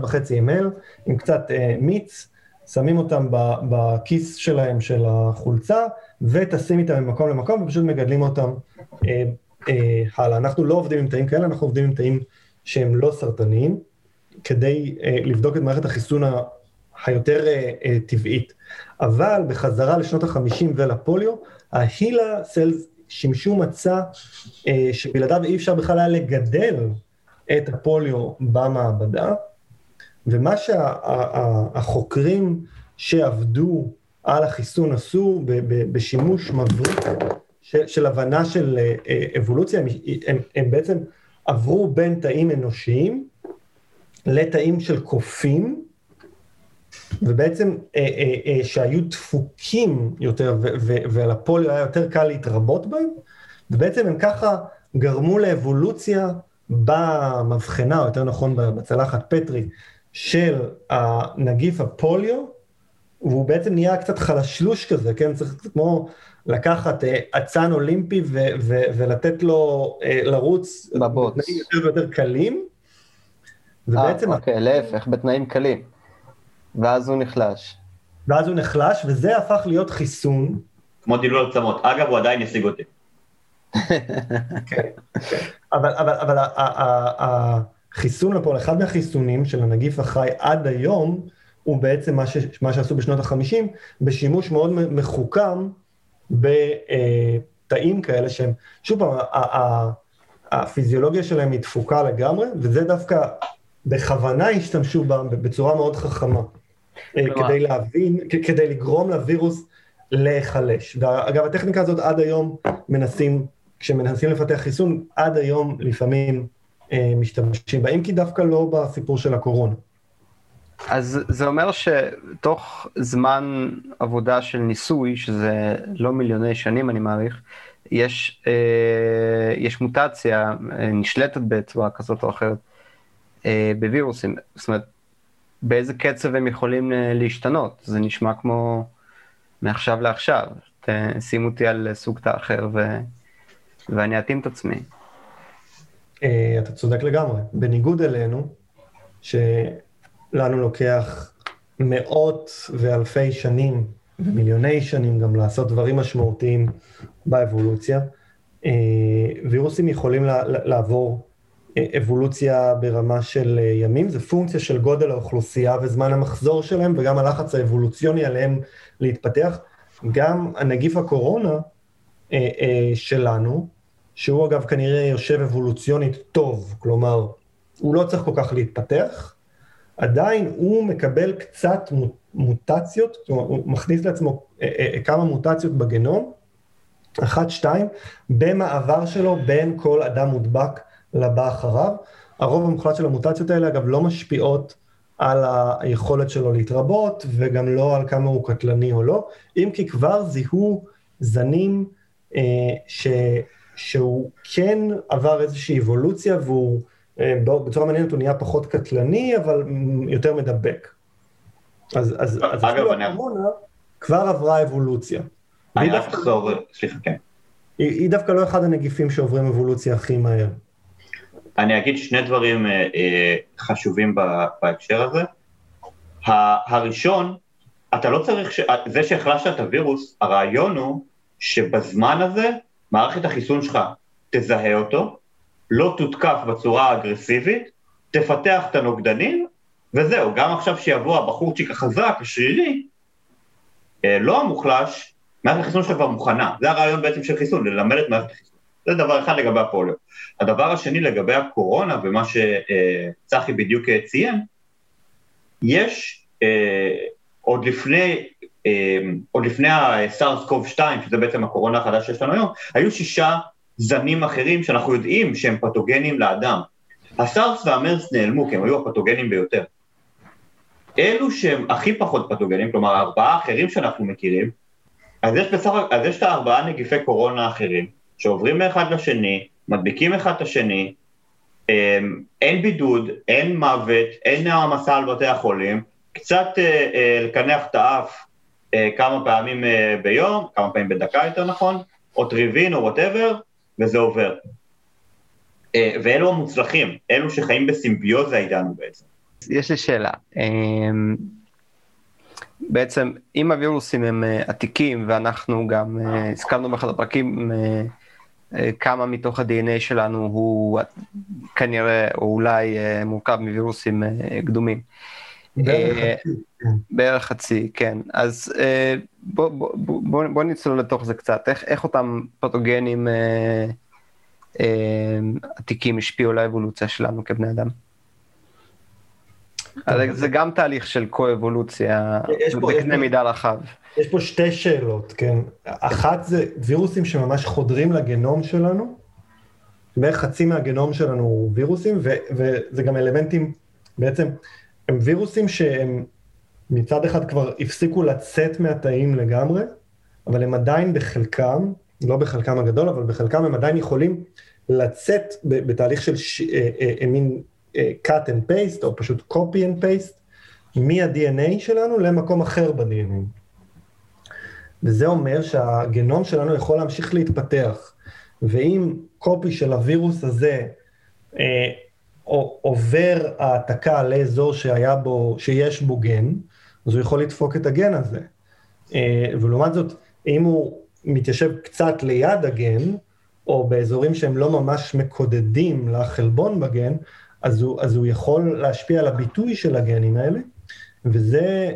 ml עם קצת אה, מיץ, שמים אותם בכיס שלהם של החולצה וטסים איתם ממקום למקום ופשוט מגדלים אותם אה, אה, הלאה. אנחנו לא עובדים עם תאים כאלה, אנחנו עובדים עם תאים שהם לא סרטניים, כדי אה, לבדוק את מערכת החיסון היותר אה, אה, טבעית. אבל בחזרה לשנות ה-50 ולפוליו, ההילה סלס שימשו מצע אה, שבלעדיו אי אפשר בכלל היה לגדל את הפוליו במעבדה, ומה שהחוקרים שה, שעבדו על החיסון עשו בשימוש מבריק של, של הבנה של אבולוציה, הם, הם, הם בעצם עברו בין תאים אנושיים לתאים של קופים, ובעצם אה, אה, אה, שהיו דפוקים יותר, ולפוליו היה יותר קל להתרבות בהם, ובעצם הם ככה גרמו לאבולוציה במבחנה, או יותר נכון בצלחת פטרי, של הנגיף הפוליו, והוא בעצם נהיה קצת חלשלוש כזה, כן? צריך כמו לקחת אה, אצן אולימפי ו- ו- ולתת לו אה, לרוץ בבוץ. בתנאים יותר ויותר קלים. ובעצם... אה, אוקיי, להפך, בתנאים קלים. ואז הוא נחלש. ואז הוא נחלש, וזה הפך להיות חיסון. כמו דילול עצמות. אגב, הוא עדיין ישיג אותי. אבל, אבל, אבל החיסון לפועל, אחד מהחיסונים של הנגיף החי עד היום, הוא בעצם מה, ש, מה שעשו בשנות ה-50, בשימוש מאוד מחוכם בתאים כאלה שהם, שוב פעם, הפיזיולוגיה שלהם היא דפוקה לגמרי, וזה דווקא בכוונה השתמשו בה בצורה מאוד חכמה, אה, כדי להבין, כדי לגרום לווירוס להיחלש. ואגב, הטכניקה הזאת עד היום מנסים, כשמנסים לפתח חיסון, עד היום לפעמים אה, משתמשים בה, אם כי דווקא לא בסיפור של הקורונה. אז זה אומר שתוך זמן עבודה של ניסוי, שזה לא מיליוני שנים אני מעריך, יש, אה, יש מוטציה אה, נשלטת בצורה כזאת או אחרת אה, בווירוסים. זאת אומרת, באיזה קצב הם יכולים אה, להשתנות? זה נשמע כמו מעכשיו לעכשיו. שימו אותי על סוג תא אחר ו... ואני אתאים את עצמי. אה, אתה צודק לגמרי. בניגוד אלינו, ש... לנו לוקח מאות ואלפי שנים, ומיליוני שנים גם לעשות דברים משמעותיים באבולוציה. אה, וירוסים יכולים לעבור אבולוציה ברמה של אה, ימים, זה פונקציה של גודל האוכלוסייה וזמן המחזור שלהם וגם הלחץ האבולוציוני עליהם להתפתח. גם הנגיף הקורונה שלנו, שהוא אגב כנראה יושב אבולוציונית טוב, כלומר, הוא לא צריך כל כך להתפתח, עדיין הוא מקבל קצת מוטציות, אומרת, הוא מכניס לעצמו אה, אה, אה, כמה מוטציות בגנום, אחת, שתיים, במעבר שלו בין כל אדם מודבק לבא אחריו. הרוב המוחלט של המוטציות האלה, אגב, לא משפיעות על היכולת שלו להתרבות, וגם לא על כמה הוא קטלני או לא, אם כי כבר זיהו זנים אה, ש, שהוא כן עבר איזושהי אבולוציה והוא אה, בצורה מעניינת הוא נהיה פחות קטלני, אבל יותר מדבק. אז, אז, אז אפילו הקורונה כבר עברה אבולוציה. אני רק אחזור, סליחה, כן. היא, היא דווקא לא אחד הנגיפים שעוברים אבולוציה הכי מהר. אני אגיד שני דברים אה, אה, חשובים בהקשר הזה. הראשון, אתה לא צריך, ש... זה שהחלשת את הווירוס, הרעיון הוא שבזמן הזה מערכת החיסון שלך תזהה אותו, לא תותקף בצורה האגרסיבית, תפתח את הנוגדנים, וזהו, גם עכשיו שיבוא הבחורצ'יק החזק, השרירי, אה, לא המוחלש, מערכת החיסון שלך כבר מוכנה. זה הרעיון בעצם של חיסון, ללמד את מערכת החיסון. זה דבר אחד לגבי הפוליו. הדבר השני לגבי הקורונה, ומה שצחי בדיוק ציין, יש אה, עוד לפני, אה, עוד לפני הסארס קוב 2, שזה בעצם הקורונה החדש שיש לנו היום, היו שישה זנים אחרים שאנחנו יודעים שהם פתוגנים לאדם. הסארס והמרס נעלמו כי הם היו הפתוגנים ביותר. אלו שהם הכי פחות פתוגנים, כלומר הארבעה האחרים שאנחנו מכירים, אז יש, בסך, אז יש את הארבעה נגיפי קורונה האחרים, שעוברים מאחד לשני, מדביקים אחד את השני, אמ, אין בידוד, אין מוות, אין העמסה על בתי החולים, קצת אה, אה, לקנח את האף אה, כמה פעמים ביום, כמה פעמים בדקה יותר נכון, אוטריווין או whatever, וזה עובר. אה, ואלו המוצלחים, אלו שחיים בסימביוזה איתנו בעצם. יש לי שאלה. אמ, בעצם, אם הווירוסים הם אה, עתיקים, ואנחנו גם אה, הזכרנו באחד הפרקים כמה מתוך ה-DNA שלנו הוא כנראה, או אולי מורכב מווירוסים קדומים. בערך חצי, כן. אז אה, בוא, בוא, בוא, בוא נצלול לתוך זה קצת. איך, איך אותם פתוגנים אה, אה, עתיקים השפיעו על האבולוציה שלנו כבני אדם? זה גם תהליך של קו-אבולוציה בקנה מידה רחב. יש פה שתי שאלות, כן. אחת זה וירוסים שממש חודרים לגנום שלנו, בערך חצי מהגנום שלנו הוא וירוסים, ו- וזה גם אלמנטים, בעצם, הם וירוסים שהם מצד אחד כבר הפסיקו לצאת מהתאים לגמרי, אבל הם עדיין בחלקם, לא בחלקם הגדול, אבל בחלקם הם עדיין יכולים לצאת בתהליך של ש- אה, אה, אה, מין cut and paste, או פשוט copy and paste, מה-DNA שלנו למקום אחר ב-DNA. וזה אומר שהגנום שלנו יכול להמשיך להתפתח. ואם קופי של הווירוס הזה אה, עובר העתקה לאזור שהיה בו, שיש בו גן, אז הוא יכול לדפוק את הגן הזה. אה, ולעומת זאת, אם הוא מתיישב קצת ליד הגן, או באזורים שהם לא ממש מקודדים לחלבון בגן, אז הוא, אז הוא יכול להשפיע על הביטוי של הגנים האלה, וזה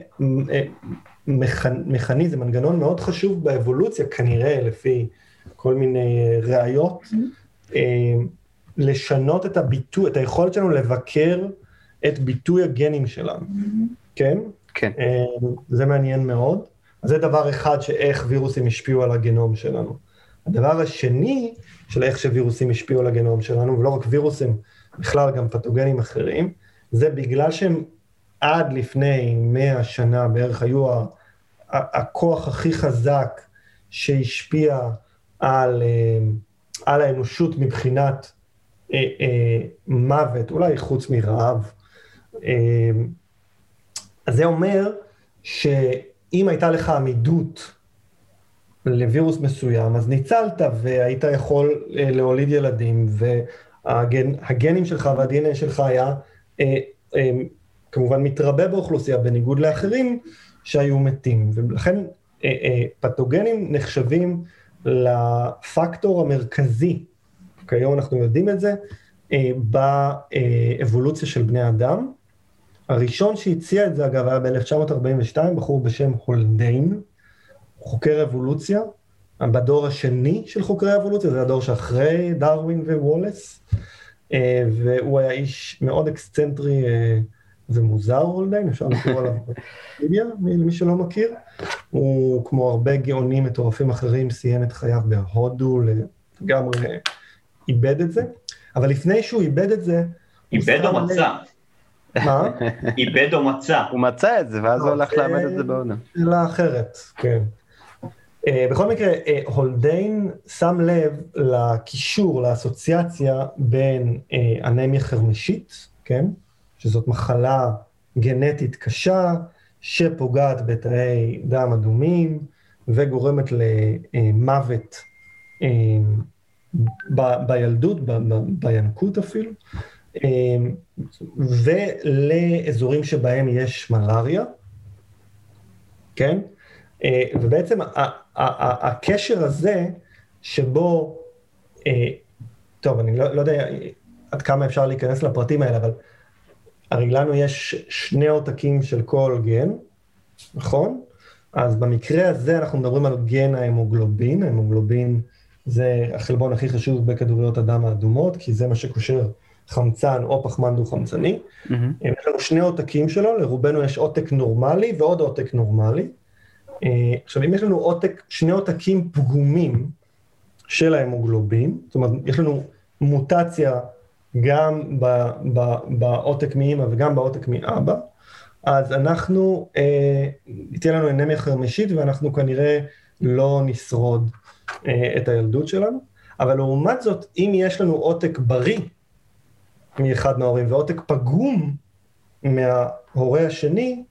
אה, מכ- מכניזם, מנגנון מאוד חשוב באבולוציה, כנראה לפי כל מיני אה, ראיות, אה, לשנות את הביטוי, את היכולת שלנו לבקר את ביטוי הגנים שלנו, כן? כן. אה, זה מעניין מאוד. אז זה דבר אחד שאיך וירוסים השפיעו על הגנום שלנו. הדבר השני של איך שווירוסים השפיעו על הגנום שלנו, ולא רק וירוסים, בכלל גם פתוגנים אחרים, זה בגלל שהם עד לפני 100 שנה בערך היו ה- הכוח הכי חזק שהשפיע על, אה, על האנושות מבחינת אה, אה, מוות, אולי חוץ מרעב. אז זה אומר שאם הייתה לך עמידות לווירוס מסוים, אז ניצלת והיית יכול להוליד ילדים, והגנים שלך וה-DNA שלך היה כמובן מתרבה באוכלוסייה, בניגוד לאחרים שהיו מתים. ולכן אה, אה, פתוגנים נחשבים לפקטור המרכזי, כיום אנחנו יודעים את זה, אה, באבולוציה של בני אדם. הראשון שהציע את זה, אגב, היה ב-1942, בחור בשם הולדיין, חוקר אבולוציה, בדור השני של חוקרי אבולוציה, זה הדור שאחרי דרווין ווולס, אה, והוא היה איש מאוד אקסצנטרי אה, ומוזר הולדיין, אפשר לקרוא עליו בוויקיפדיה, מי- למי שלא מכיר. הוא, כמו הרבה גאונים מטורפים אחרים, סיים את חייו בהודו, לגמרי אה, איבד את זה, אבל לפני שהוא איבד את זה, איבד או מצא? מה? איבד או מצא? הוא מצא את זה, ואז הוא הלך זה- לאבד את זה בהודו. שאלה אחרת, כן. Uh, בכל מקרה, uh, הולדיין שם לב לקישור, לאסוציאציה בין uh, אנמיה חרמשית, כן? שזאת מחלה גנטית קשה, שפוגעת בתאי דם אדומים וגורמת למוות uh, ב- בילדות, ב- בינקות אפילו, uh, ולאזורים שבהם יש מלאריה, כן? אה, ובעצם הקשר הזה, שבו, אה, טוב, אני לא, לא יודע עד כמה אפשר להיכנס לפרטים האלה, אבל הרי לנו יש שני עותקים של כל גן, נכון? אז במקרה הזה אנחנו מדברים על גן ההמוגלובין, ההמוגלובין זה החלבון הכי חשוב בכדוריות הדם האדומות, כי זה מה שקושר חמצן או פחמן דו-חמצני. מהמם. יש לנו שני עותקים שלו, לרובנו יש עותק נורמלי ועוד עותק נורמלי. אה, עכשיו, אם יש לנו עותק, שני עותקים פגומים של ההמוגלובין, זאת אומרת, יש לנו מוטציה גם בעותק מאמא וגם בעותק מאבא, אז אנחנו, אה, תהיה לנו אנמיה חרמשית ואנחנו כנראה לא נשרוד אה, את הילדות שלנו. אבל לעומת זאת, אם יש לנו עותק בריא מאחד מההורים ועותק פגום מההורה השני,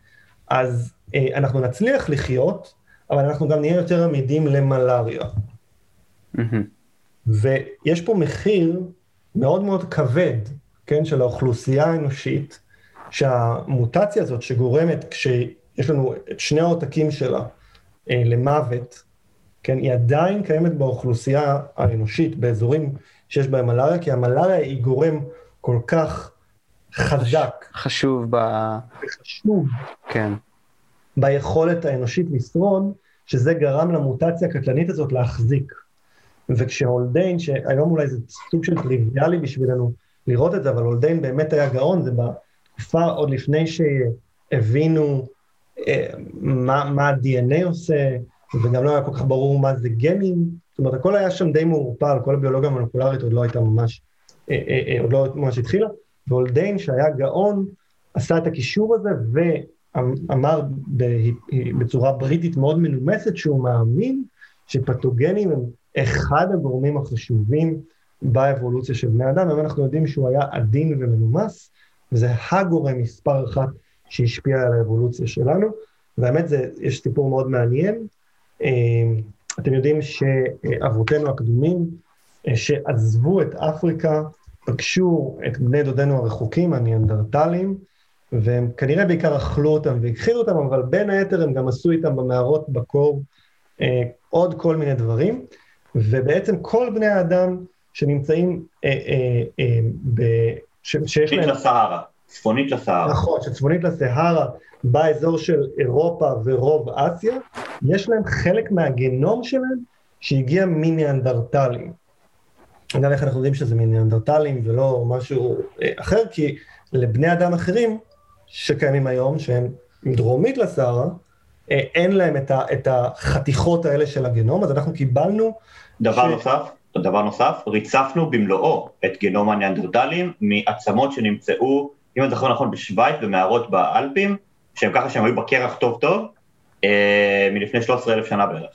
אז אה, אנחנו נצליח לחיות, אבל אנחנו גם נהיה יותר עמידים למלאריה. מהמם. ויש פה מחיר מאוד מאוד כבד, כן, של האוכלוסייה האנושית, שהמוטציה הזאת שגורמת, כשיש לנו את שני העותקים שלה אה, למוות, כן, היא עדיין קיימת באוכלוסייה האנושית, באזורים שיש בהם מלאריה, כי המלאריה היא גורם כל כך חזק חשוב ב... וחשוב כן. ביכולת האנושית לשרוד, שזה גרם למוטציה הקטלנית הזאת להחזיק. וכשהולדיין, שהיום אולי זה סוג של טריוויאלי בשבילנו לראות את זה, אבל הולדיין באמת היה גאון, זה תקופה עוד לפני שהבינו אה, מה, מה ה-DNA עושה, וגם לא היה כל כך ברור מה זה גנים, זאת אומרת, הכל היה שם די מעורפל, כל הביולוגיה המולקולרית עוד לא הייתה ממש, אה, אה, אה, עוד לא ממש התחילה, והולדיין שהיה גאון, עשה את הקישור הזה, ואמר בצורה בריטית מאוד מנומסת שהוא מאמין שפתוגנים הם אחד הגורמים החשובים באבולוציה של בני אדם, ואנחנו יודעים שהוא היה עדין ומנומס, וזה הגורם מספר אחת שהשפיע על האבולוציה שלנו, והאמת זה, יש סיפור מאוד מעניין, אה, אתם יודעים שאבותינו הקדומים, אה, שעזבו את אפריקה, פגשו את בני דודינו הרחוקים, הניאנדרטלים, והם כנראה בעיקר אכלו אותם והכחילו אותם, אבל בין היתר הם גם עשו איתם במערות בקור אה, עוד כל מיני דברים, ובעצם כל בני האדם שנמצאים, אה, אה, אה, ב, ש, שיש להם... לסהרה, צפונית לסהרה. נכון, שצפונית לסהרה, באזור של אירופה ורוב אסיה, יש להם חלק מהגנום שלהם שהגיע מניאנדרטלים. אגב, איך אנחנו יודעים שזה מניאנדרטלים ולא משהו אה, אחר? כי לבני אדם אחרים שקיימים היום, שהם דרומית לסהרה, אה, אין להם את, ה, את החתיכות האלה של הגנום, אז אנחנו קיבלנו... דבר ש... נוסף, דבר נוסף, ריצפנו במלואו את גנום הניאנדרטלים מעצמות שנמצאו, אם אני זוכר נכון, בשוויץ, במערות באלפים, שהם ככה שהם היו בקרח טוב טוב, אה, מלפני 13,000 שנה בערך.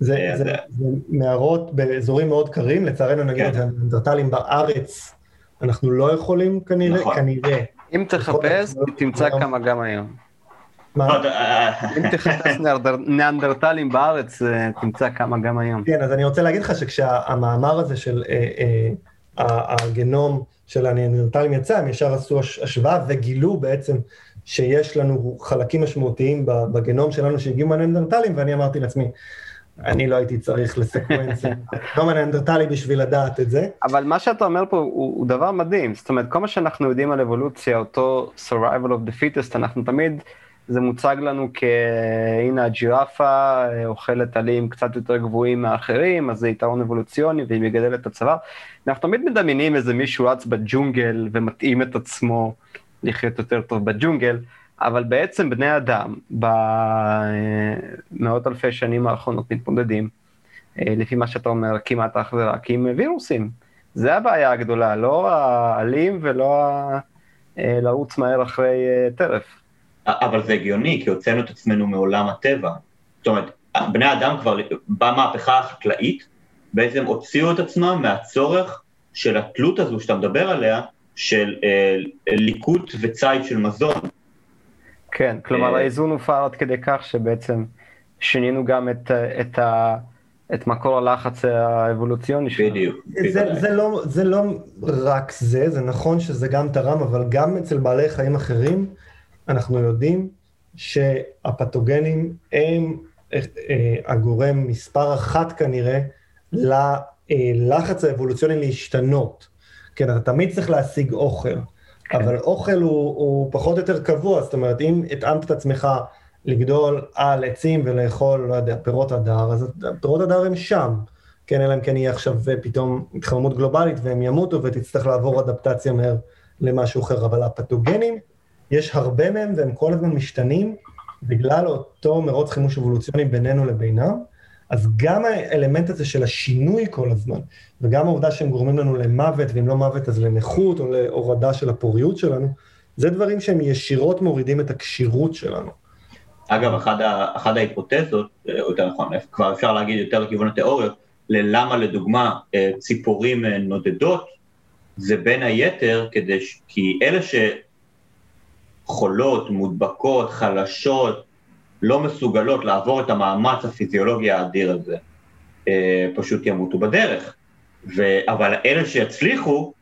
זה, אה, זה, זה, זה מערות באזורים מאוד קרים, לצערנו נגיד כן. את הניאנדרטלים בארץ, אנחנו לא יכולים כנראה, נכון. כנראה. אם תחפש, תמצא כמה גם היום. מה? לא, אם תחפש ניאנדרטלים בארץ, אה, תמצא כמה גם היום. כן, אז אני רוצה להגיד לך שכשהמאמר הזה של אה, אה, הגנום של הניאנדרטלים יצא, הם ישר עשו השוואה וגילו בעצם שיש לנו חלקים משמעותיים בגנום שלנו שהגיעו מהניאנדרטלים, ואני אמרתי לעצמי, אני לא הייתי צריך לסקוונס גנום הניאנדרטלי בשביל לדעת את זה. אבל מה שאתה אומר פה הוא, הוא דבר מדהים, זאת אומרת, כל מה שאנחנו יודעים על אבולוציה, אותו survival of the fittest, אנחנו תמיד... זה מוצג לנו כהנה הג'ירפה אוכלת עלים קצת יותר גבוהים מאחרים, אז זה יתרון אבולוציוני והיא מגדלת את הצוואר. אנחנו תמיד מדמיינים איזה מישהו רץ בג'ונגל ומתאים את עצמו לחיות יותר טוב בג'ונגל, אבל בעצם בני אדם במאות אלפי שנים האחרונות מתמודדים, אה, לפי מה שאתה אומר, כמעט אך ורק עם וירוסים. זה הבעיה הגדולה, לא העלים ולא אה, לרוץ מהר אחרי אה, טרף. אבל זה הגיוני, כי הוצאנו את עצמנו מעולם הטבע. זאת אומרת, בני אדם כבר, במהפכה החקלאית, בעצם הוציאו את עצמם מהצורך של התלות הזו שאתה מדבר עליה, של אה, ליקוט וציד של מזון. כן, כלומר אה, האיזון הופר עד כדי כך שבעצם שינינו גם את, את, ה, את מקור הלחץ האבולוציוני שלנו. בדיוק. זה, זה, לא, זה לא רק זה, זה נכון שזה גם תרם, אבל גם אצל בעלי חיים אחרים, אנחנו יודעים שהפתוגנים הם אה, הגורם מספר אחת כנראה ללחץ האבולוציוני להשתנות. כן, אתה תמיד צריך להשיג אוכל, כן. אבל אוכל הוא, הוא פחות או יותר קבוע, זאת אומרת, אם התאמת את עצמך לגדול על עצים ולאכול, לא יודע, פירות הדר, אז פירות הדר הם שם. כן, אלא אם כן יהיה עכשיו פתאום התחממות גלובלית והם ימותו ותצטרך לעבור אדפטציה מהר למשהו אחר, אבל הפתוגנים יש הרבה מהם והם כל הזמן משתנים בגלל אותו מרוץ חימוש אבולוציוני בינינו לבינם, אז גם האלמנט הזה של השינוי כל הזמן, וגם העובדה שהם גורמים לנו למוות, ואם לא מוות אז לנכות או להורדה של הפוריות שלנו, זה דברים שהם ישירות מורידים את הכשירות שלנו. אגב, אחת, אחד ההיפותזות, או יותר נכון, כבר אפשר להגיד יותר לכיוון התיאוריות, ללמה לדוגמה אה, ציפורים אה, נודדות, זה בין היתר כדי, כי אלה ש... חולות, מודבקות, חלשות, לא מסוגלות לעבור את המאמץ הפיזיולוגי האדיר הזה, אה, פשוט ימותו בדרך. ו... אבל אלה שיצליחו,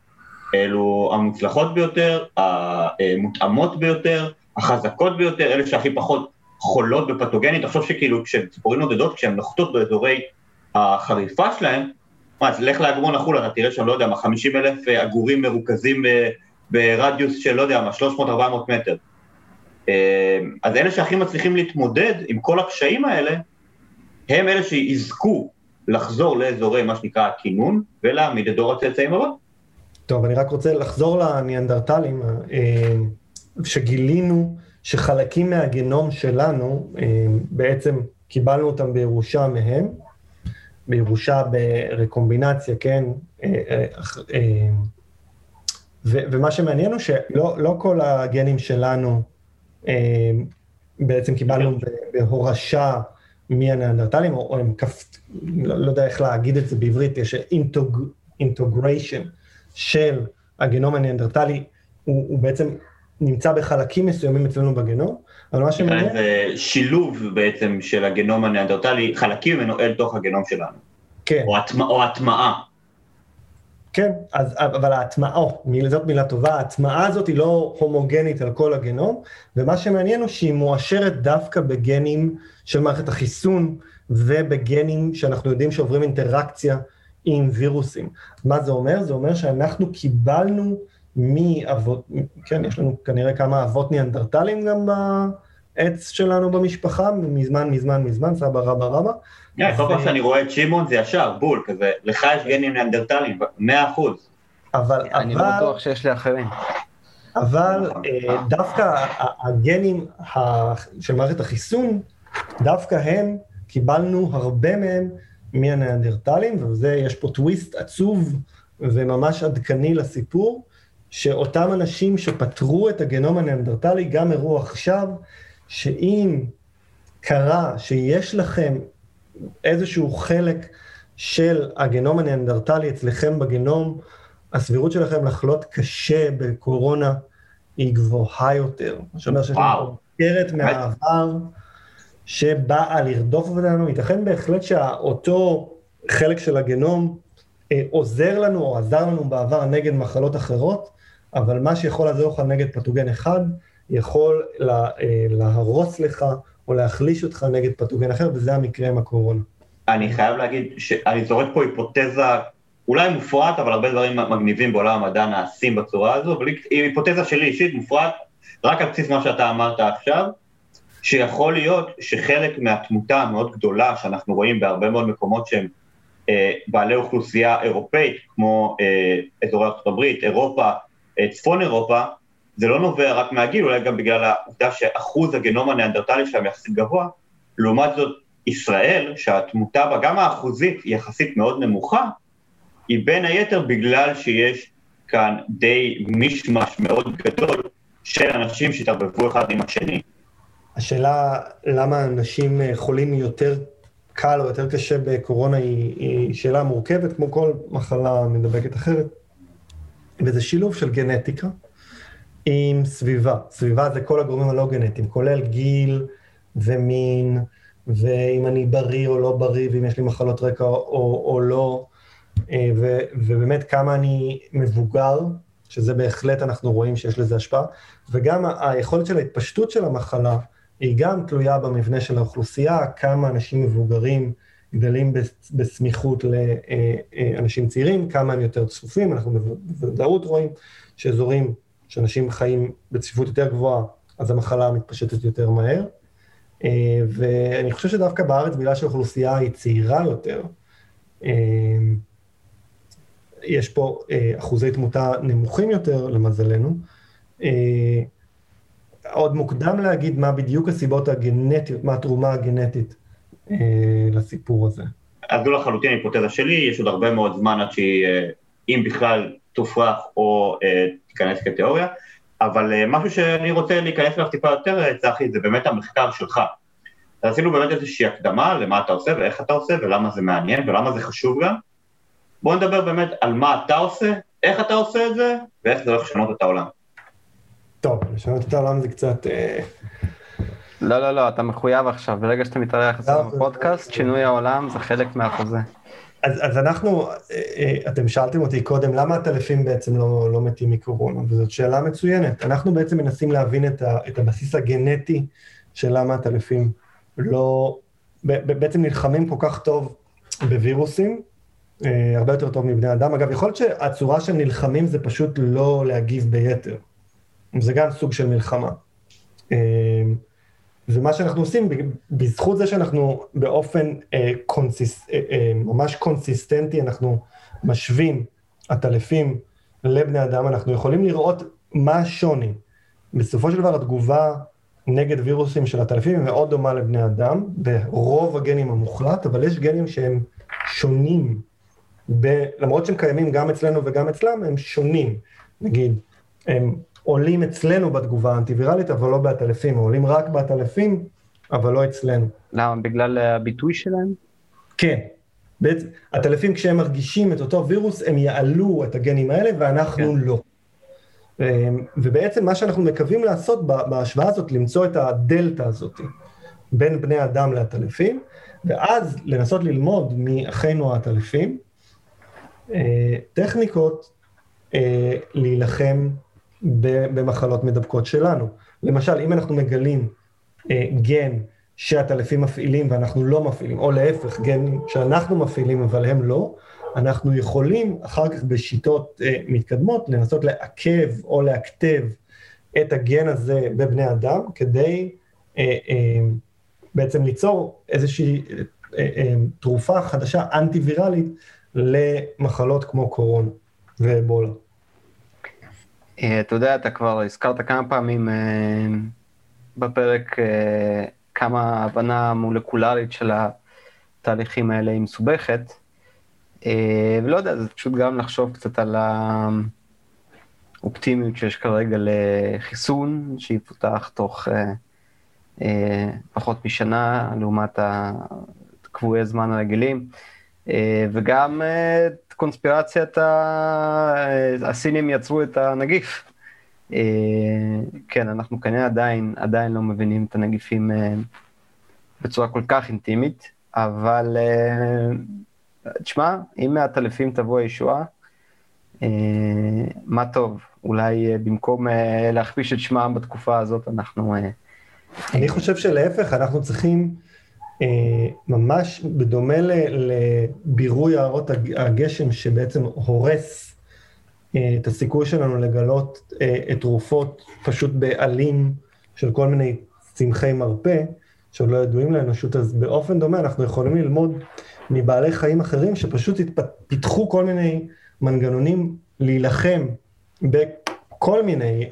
אלו המוצלחות ביותר, המותאמות ביותר, החזקות ביותר, אלה שהכי פחות חולות בפתוגנית. תחשוב שכאילו כשהן ציפורים נודדות, כשהן נוחתות באזורי החריפה שלהן, אז לך לאגרון החול, אתה תראה שם, לא יודע מה, 50 אלף עגורים מרוכזים ברדיוס של, לא יודע מה, 300-400 מטר. אה, אז אלה שהכי מצליחים להתמודד עם כל הקשיים האלה, הם אלה שיזכו לחזור לאזורי מה שנקרא הכינון, ולהעמיד את דור הצאצאים הבא. טוב, אני רק רוצה לחזור לניאנדרטלים. אה, שגילינו שחלקים מהגנום שלנו, אה, בעצם קיבלנו אותם בירושה מהם, בירושה ברקומבינציה, כן? אה, ומה שמעניין הוא שלא לא כל הגנים שלנו בעצם קיבלנו בהורשה מהניאנדרטלים, או הם כף... לא, לא יודע איך להגיד את זה בעברית, יש אינטוגריישן של הגנום הניאנדרטלי, הוא, הוא בעצם נמצא בחלקים מסוימים אצלנו בגנום, אבל מה שמעניין... זה שילוב בעצם של הגנום הניאנדרטלי, חלקים ממנו אל תוך הגנום שלנו. כן. או הטמעה. כן, אז, אבל ההטמעה, זאת מילה טובה, ההטמעה הזאת היא לא הומוגנית על כל הגנום, ומה שמעניין הוא שהיא מואשרת דווקא בגנים של מערכת החיסון ובגנים שאנחנו יודעים שעוברים אינטראקציה עם וירוסים. מה זה אומר? זה אומר שאנחנו קיבלנו מאבות, כן, יש לנו כנראה כמה אבות ניאנדרטלים גם בעץ שלנו במשפחה, מזמן, מזמן, מזמן, סבא רבא רבא. כן, כל פעם שאני רואה את שמעון זה ישר, בול, כזה, לך יש גנים ניאנדרטלים, מאה אחוז. אבל, אני לא בטוח שיש לי אחרים. אבל אה, דווקא הגנים של מערכת החיסון, דווקא הם, קיבלנו הרבה מהם מהניאנדרטלים, וזה, יש פה טוויסט עצוב וממש עדכני לסיפור, שאותם אנשים שפתרו את הגנום הניאנדרטלי גם הראו עכשיו, שאם קרה שיש לכם איזשהו חלק של הגנום הניאנדרטלי אצלכם בגנום, הסבירות שלכם לחלות קשה בקורונה היא גבוהה יותר. זאת אומרת שיש לנו סוכרת מהעבר שבאה לרדוף אותנו, ייתכן בהחלט שאותו חלק של הגנום אה, עוזר לנו או עזר לנו בעבר נגד מחלות אחרות, אבל מה שיכול לעזור לך נגד פתוגן אחד, יכול לה, אה, להרוס לך או להחליש אותך נגד פתוגן אחר, וזה המקרה עם הקורונה. אני חייב להגיד שאני זורק פה היפותזה, אולי מופרעת, אבל הרבה דברים מגניבים בעולם המדע נעשים בצורה הזו, אבל היא היפותזה שלי אישית, מופרעת, רק על בסיס מה שאתה אמרת עכשיו, שיכול להיות שחלק מהתמותה המאוד גדולה שאנחנו רואים בהרבה מאוד מקומות שהם אה, בעלי אוכלוסייה אירופאית, כמו אה, אזורי ארצות הברית, אירופה, אה, צפון אירופה, זה לא נובע רק מהגיל, אולי גם בגלל העובדה שאחוז הגנום הניאנדרטלי שלהם יחסית גבוה, לעומת זאת ישראל, שהתמותה בה, גם האחוזית היא יחסית מאוד נמוכה, היא בין היתר בגלל שיש כאן די מישמש מאוד גדול של אנשים שהתערבבו אחד עם השני. השאלה למה אנשים חולים יותר קל או יותר קשה בקורונה היא, היא שאלה מורכבת, כמו כל מחלה מדבקת אחרת. וזה שילוב של גנטיקה עם סביבה. סביבה זה כל הגורמים הלא גנטיים, כולל גיל ומין, ואם אני בריא או לא בריא, ואם יש לי מחלות רקע או, או לא, אה, ו, ובאמת כמה אני מבוגר, שזה בהחלט אנחנו רואים שיש לזה השפעה, וגם היכולת של ההתפשטות של המחלה היא גם תלויה במבנה של האוכלוסייה, כמה אנשים מבוגרים גדלים בסמיכות לאנשים צעירים, כמה הם יותר צפופים, אנחנו בוודאות רואים שאזורים שאנשים חיים בצפיפות יותר גבוהה, אז המחלה מתפשטת יותר מהר. אה, ואני חושב שדווקא בארץ, בגלל שהאוכלוסייה היא צעירה יותר, אה, יש פה אה, אחוזי תמותה נמוכים יותר, למזלנו. עוד מוקדם להגיד מה בדיוק הסיבות הגנטיות, מה התרומה הגנטית לסיפור הזה. אז זו לחלוטין היפותזה שלי, יש עוד הרבה מאוד זמן עד שהיא, אם בכלל, תופרך או תיכנס כתיאוריה. אבל uh, משהו שאני רוצה להיכנס אליו טיפה יותר, אה, צחי, זה באמת המחקר שלך. אז עשינו באמת איזושהי הקדמה למה אתה עושה ואיך אתה עושה ולמה זה מעניין ולמה זה חשוב גם. בואו נדבר באמת על מה אתה עושה, איך אתה עושה את זה ואיך זה הולך לשנות את העולם. טוב, לשנות את העולם זה קצת... אה... לא, לא, לא, אתה מחויב עכשיו, ברגע שאתה מתארח אצלנו בפודקאסט, שינוי העולם זה חלק מהחוזה. אז, אז אנחנו, אה, אה, אתם שאלתם אותי קודם, למה הטלפים בעצם לא, לא מתים מקורונה? וזאת שאלה מצוינת. אנחנו בעצם מנסים להבין את, ה, את הבסיס הגנטי של למה הטלפים לא, בעצם נלחמים כל כך טוב בווירוסים, אה, הרבה יותר טוב מבני אדם. אגב, יכול להיות שהצורה שהם נלחמים זה פשוט לא להגיב ביתר. זה גם סוג של מלחמה. ומה שאנחנו עושים, בזכות זה שאנחנו באופן אה, קונסיס, אה, אה, ממש קונסיסטנטי, אנחנו משווים עטלפים לבני אדם, אנחנו יכולים לראות מה השוני בסופו של דבר התגובה נגד וירוסים של עטלפים היא מאוד דומה לבני אדם, ברוב הגנים המוחלט, אבל יש גנים שהם שונים, ב, למרות שהם קיימים גם אצלנו וגם אצלם, הם שונים. נגיד, הם עולים אצלנו בתגובה האנטיווירלית, אבל לא בעטלפים, עולים רק בעטלפים, אבל לא אצלנו. למה? בגלל הביטוי שלהם? כן. בעצם, עטלפים כשהם מרגישים את אותו וירוס, הם יעלו את הגנים האלה ואנחנו כן. לא. אמ, ובעצם מה שאנחנו מקווים לעשות בהשוואה הזאת, למצוא את הדלתא הזאת בין בני אדם לעטלפים, ואז לנסות ללמוד מאחינו העטלפים אה, טכניקות אה, להילחם במחלות מדבקות שלנו. למשל, אם אנחנו מגלים אה, גן שהטלפים מפעילים ואנחנו לא מפעילים, או להפך, גן שאנחנו מפעילים אבל הם לא, אנחנו יכולים אחר כך בשיטות אה, מתקדמות לנסות לעכב או להכתב את הגן הזה בבני אדם, כדי אה, אה, בעצם ליצור איזושהי אה, אה, תרופה חדשה אנטי-ויראלית למחלות כמו קורונה ואבולה. אה, אתה יודע, אתה כבר הזכרת כמה פעמים אה, בפרק אה, כמה הבנה מולקולרית של התהליכים האלה היא מסובכת. ולא יודע, זה פשוט גם לחשוב קצת על האופטימיות שיש כרגע לחיסון, שיפותח תוך פחות משנה, לעומת הקבועי זמן הרגילים. וגם קונספירציית הסינים יצרו את הנגיף. אה, כן, אנחנו כנראה עדיין, עדיין לא מבינים את הנגיפים אה, בצורה כל כך אינטימית, אבל אה, תשמע, אם מהטלפים תבוא הישועה, מה טוב, אולי במקום להכפיש את שמם בתקופה הזאת, אנחנו... אני חושב שלהפך, אנחנו צריכים... אה, ממש בדומה לבירוי יערות הגשם שבעצם הורס אה, את הסיכוי שלנו לגלות אה, את תרופות פשוט בעלים של כל מיני צמחי מרפא, שעוד לא ידועים לאנושות, אז באופן דומה אנחנו יכולים ללמוד מבעלי חיים אחרים שפשוט פיתחו כל מיני מנגנונים להילחם בכל מיני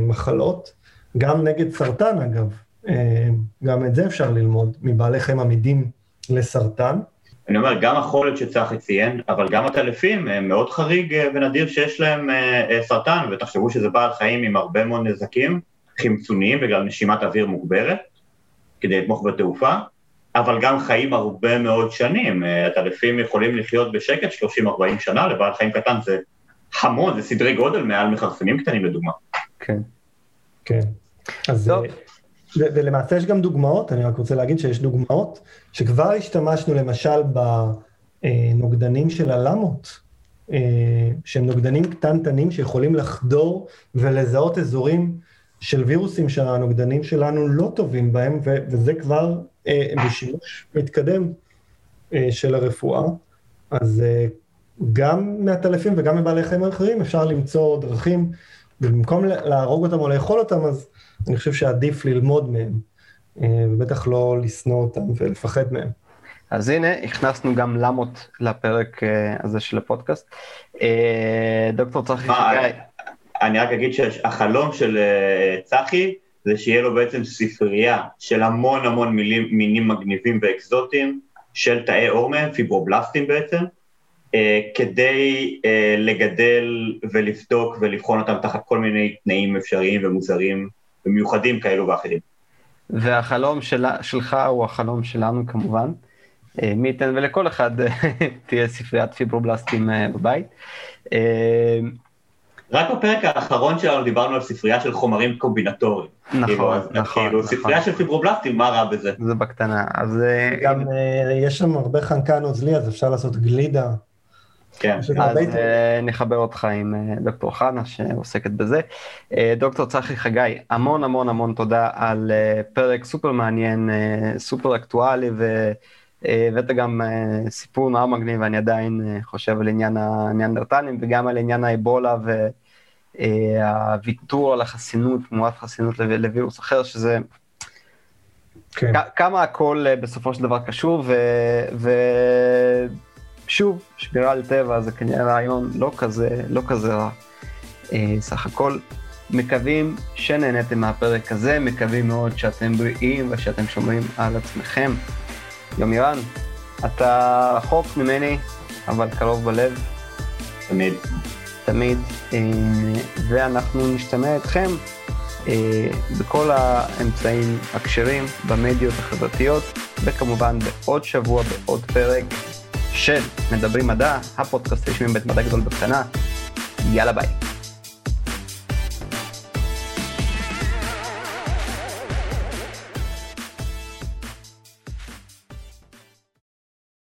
מחלות, גם נגד סרטן אגב. אה, גם את זה אפשר ללמוד מבעלי חיים עמידים לסרטן. אני אומר, גם החולת שצחי ציין, אבל גם הטלפים הם מאוד חריג אה, ונדיר שיש להם אה, סרטן, ותחשבו שזה בעל חיים עם הרבה מאוד נזקים חמצוניים בגלל נשימת אוויר מוגברת, כדי לתמוך בתעופה, אבל גם חיים הרבה מאוד שנים. הטלפים יכולים לחיות בשקט 30-40 שנה, לבעל חיים קטן זה המון, זה סדרי גודל מעל מכרסמים קטנים לדוגמה. כן. כן. אז... טוב. ולמעשה יש גם דוגמאות, אני רק רוצה להגיד שיש דוגמאות שכבר השתמשנו למשל בנוגדנים של הלמות, אה, שהם נוגדנים קטנטנים שיכולים לחדור ולזהות אזורים של וירוסים שהנוגדנים שלנו לא טובים בהם, וזה כבר אה, בשימוש מתקדם אה, של הרפואה. אז גם מהטלפים וגם מבעלי חיים אחרים אפשר למצוא דרכים, ובמקום להרוג אותם או לאכול אותם, אז אני חושב שעדיף ללמוד מהם, אה, ובטח לא לשנוא אותם ולפחד מהם. אז הנה, הכנסנו גם למות לפרק אה, הזה של הפודקאסט. אה, דוקטור צחי חגי. אני רק אגיד שהחלום של צחי זה שיהיה לו בעצם ספרייה של המון המון מילים, מינים מגניבים ואקזוטיים של תאי עור מהם, פיברובלסטים בעצם, כדי לגדל ולבדוק ולבחון אותם תחת כל מיני תנאים אפשריים ומוזרים ומיוחדים כאלו ואחרים. והחלום של, שלך הוא החלום שלנו כמובן. אה, מי ייתן ולכל אחד אה, תהיה ספריית פיברובלסטים אה, בבית. רק בפרק האחרון שלנו דיברנו על ספרייה של חומרים קומבינטוריים. נכון, כאילו, נכון. כאילו, נכון. ספרייה של פיברובלסטים, מה רע בזה? זה בקטנה, אז... גם יש שם הרבה חנקן נוזלי, אז אפשר לעשות גלידה. כן. אז uh, נחבר אותך עם uh, דוקטור חנה שעוסקת בזה. Uh, דוקטור צחי חגי, המון המון המון תודה על פרק סופר מעניין, סופר אקטואלי, והבאת גם סיפור נורא מגניב, ואני עדיין חושב על עניין הניאנדרטלים וגם על עניין האבולה והוויתור על החסינות, תמורת חסינות לווירוס אחר, שזה... כן. כמה הכל בסופו של דבר קשור, ו... ו... שוב, שמירה על טבע זה כנראה רעיון לא כזה, לא כזה רע. אה, סך הכל, מקווים שנהניתם מהפרק הזה, מקווים מאוד שאתם בריאים ושאתם שומרים על עצמכם. יומירן, אתה רחוק ממני, אבל קרוב בלב. תמיד. תמיד, אה, ואנחנו נשתמע אתכם אה, בכל האמצעים הכשרים, במדיות החברתיות, וכמובן בעוד שבוע, בעוד פרק של מדברים מדע, הפודקאסט רשמי בית מדע גדול בקטנה. יאללה ביי.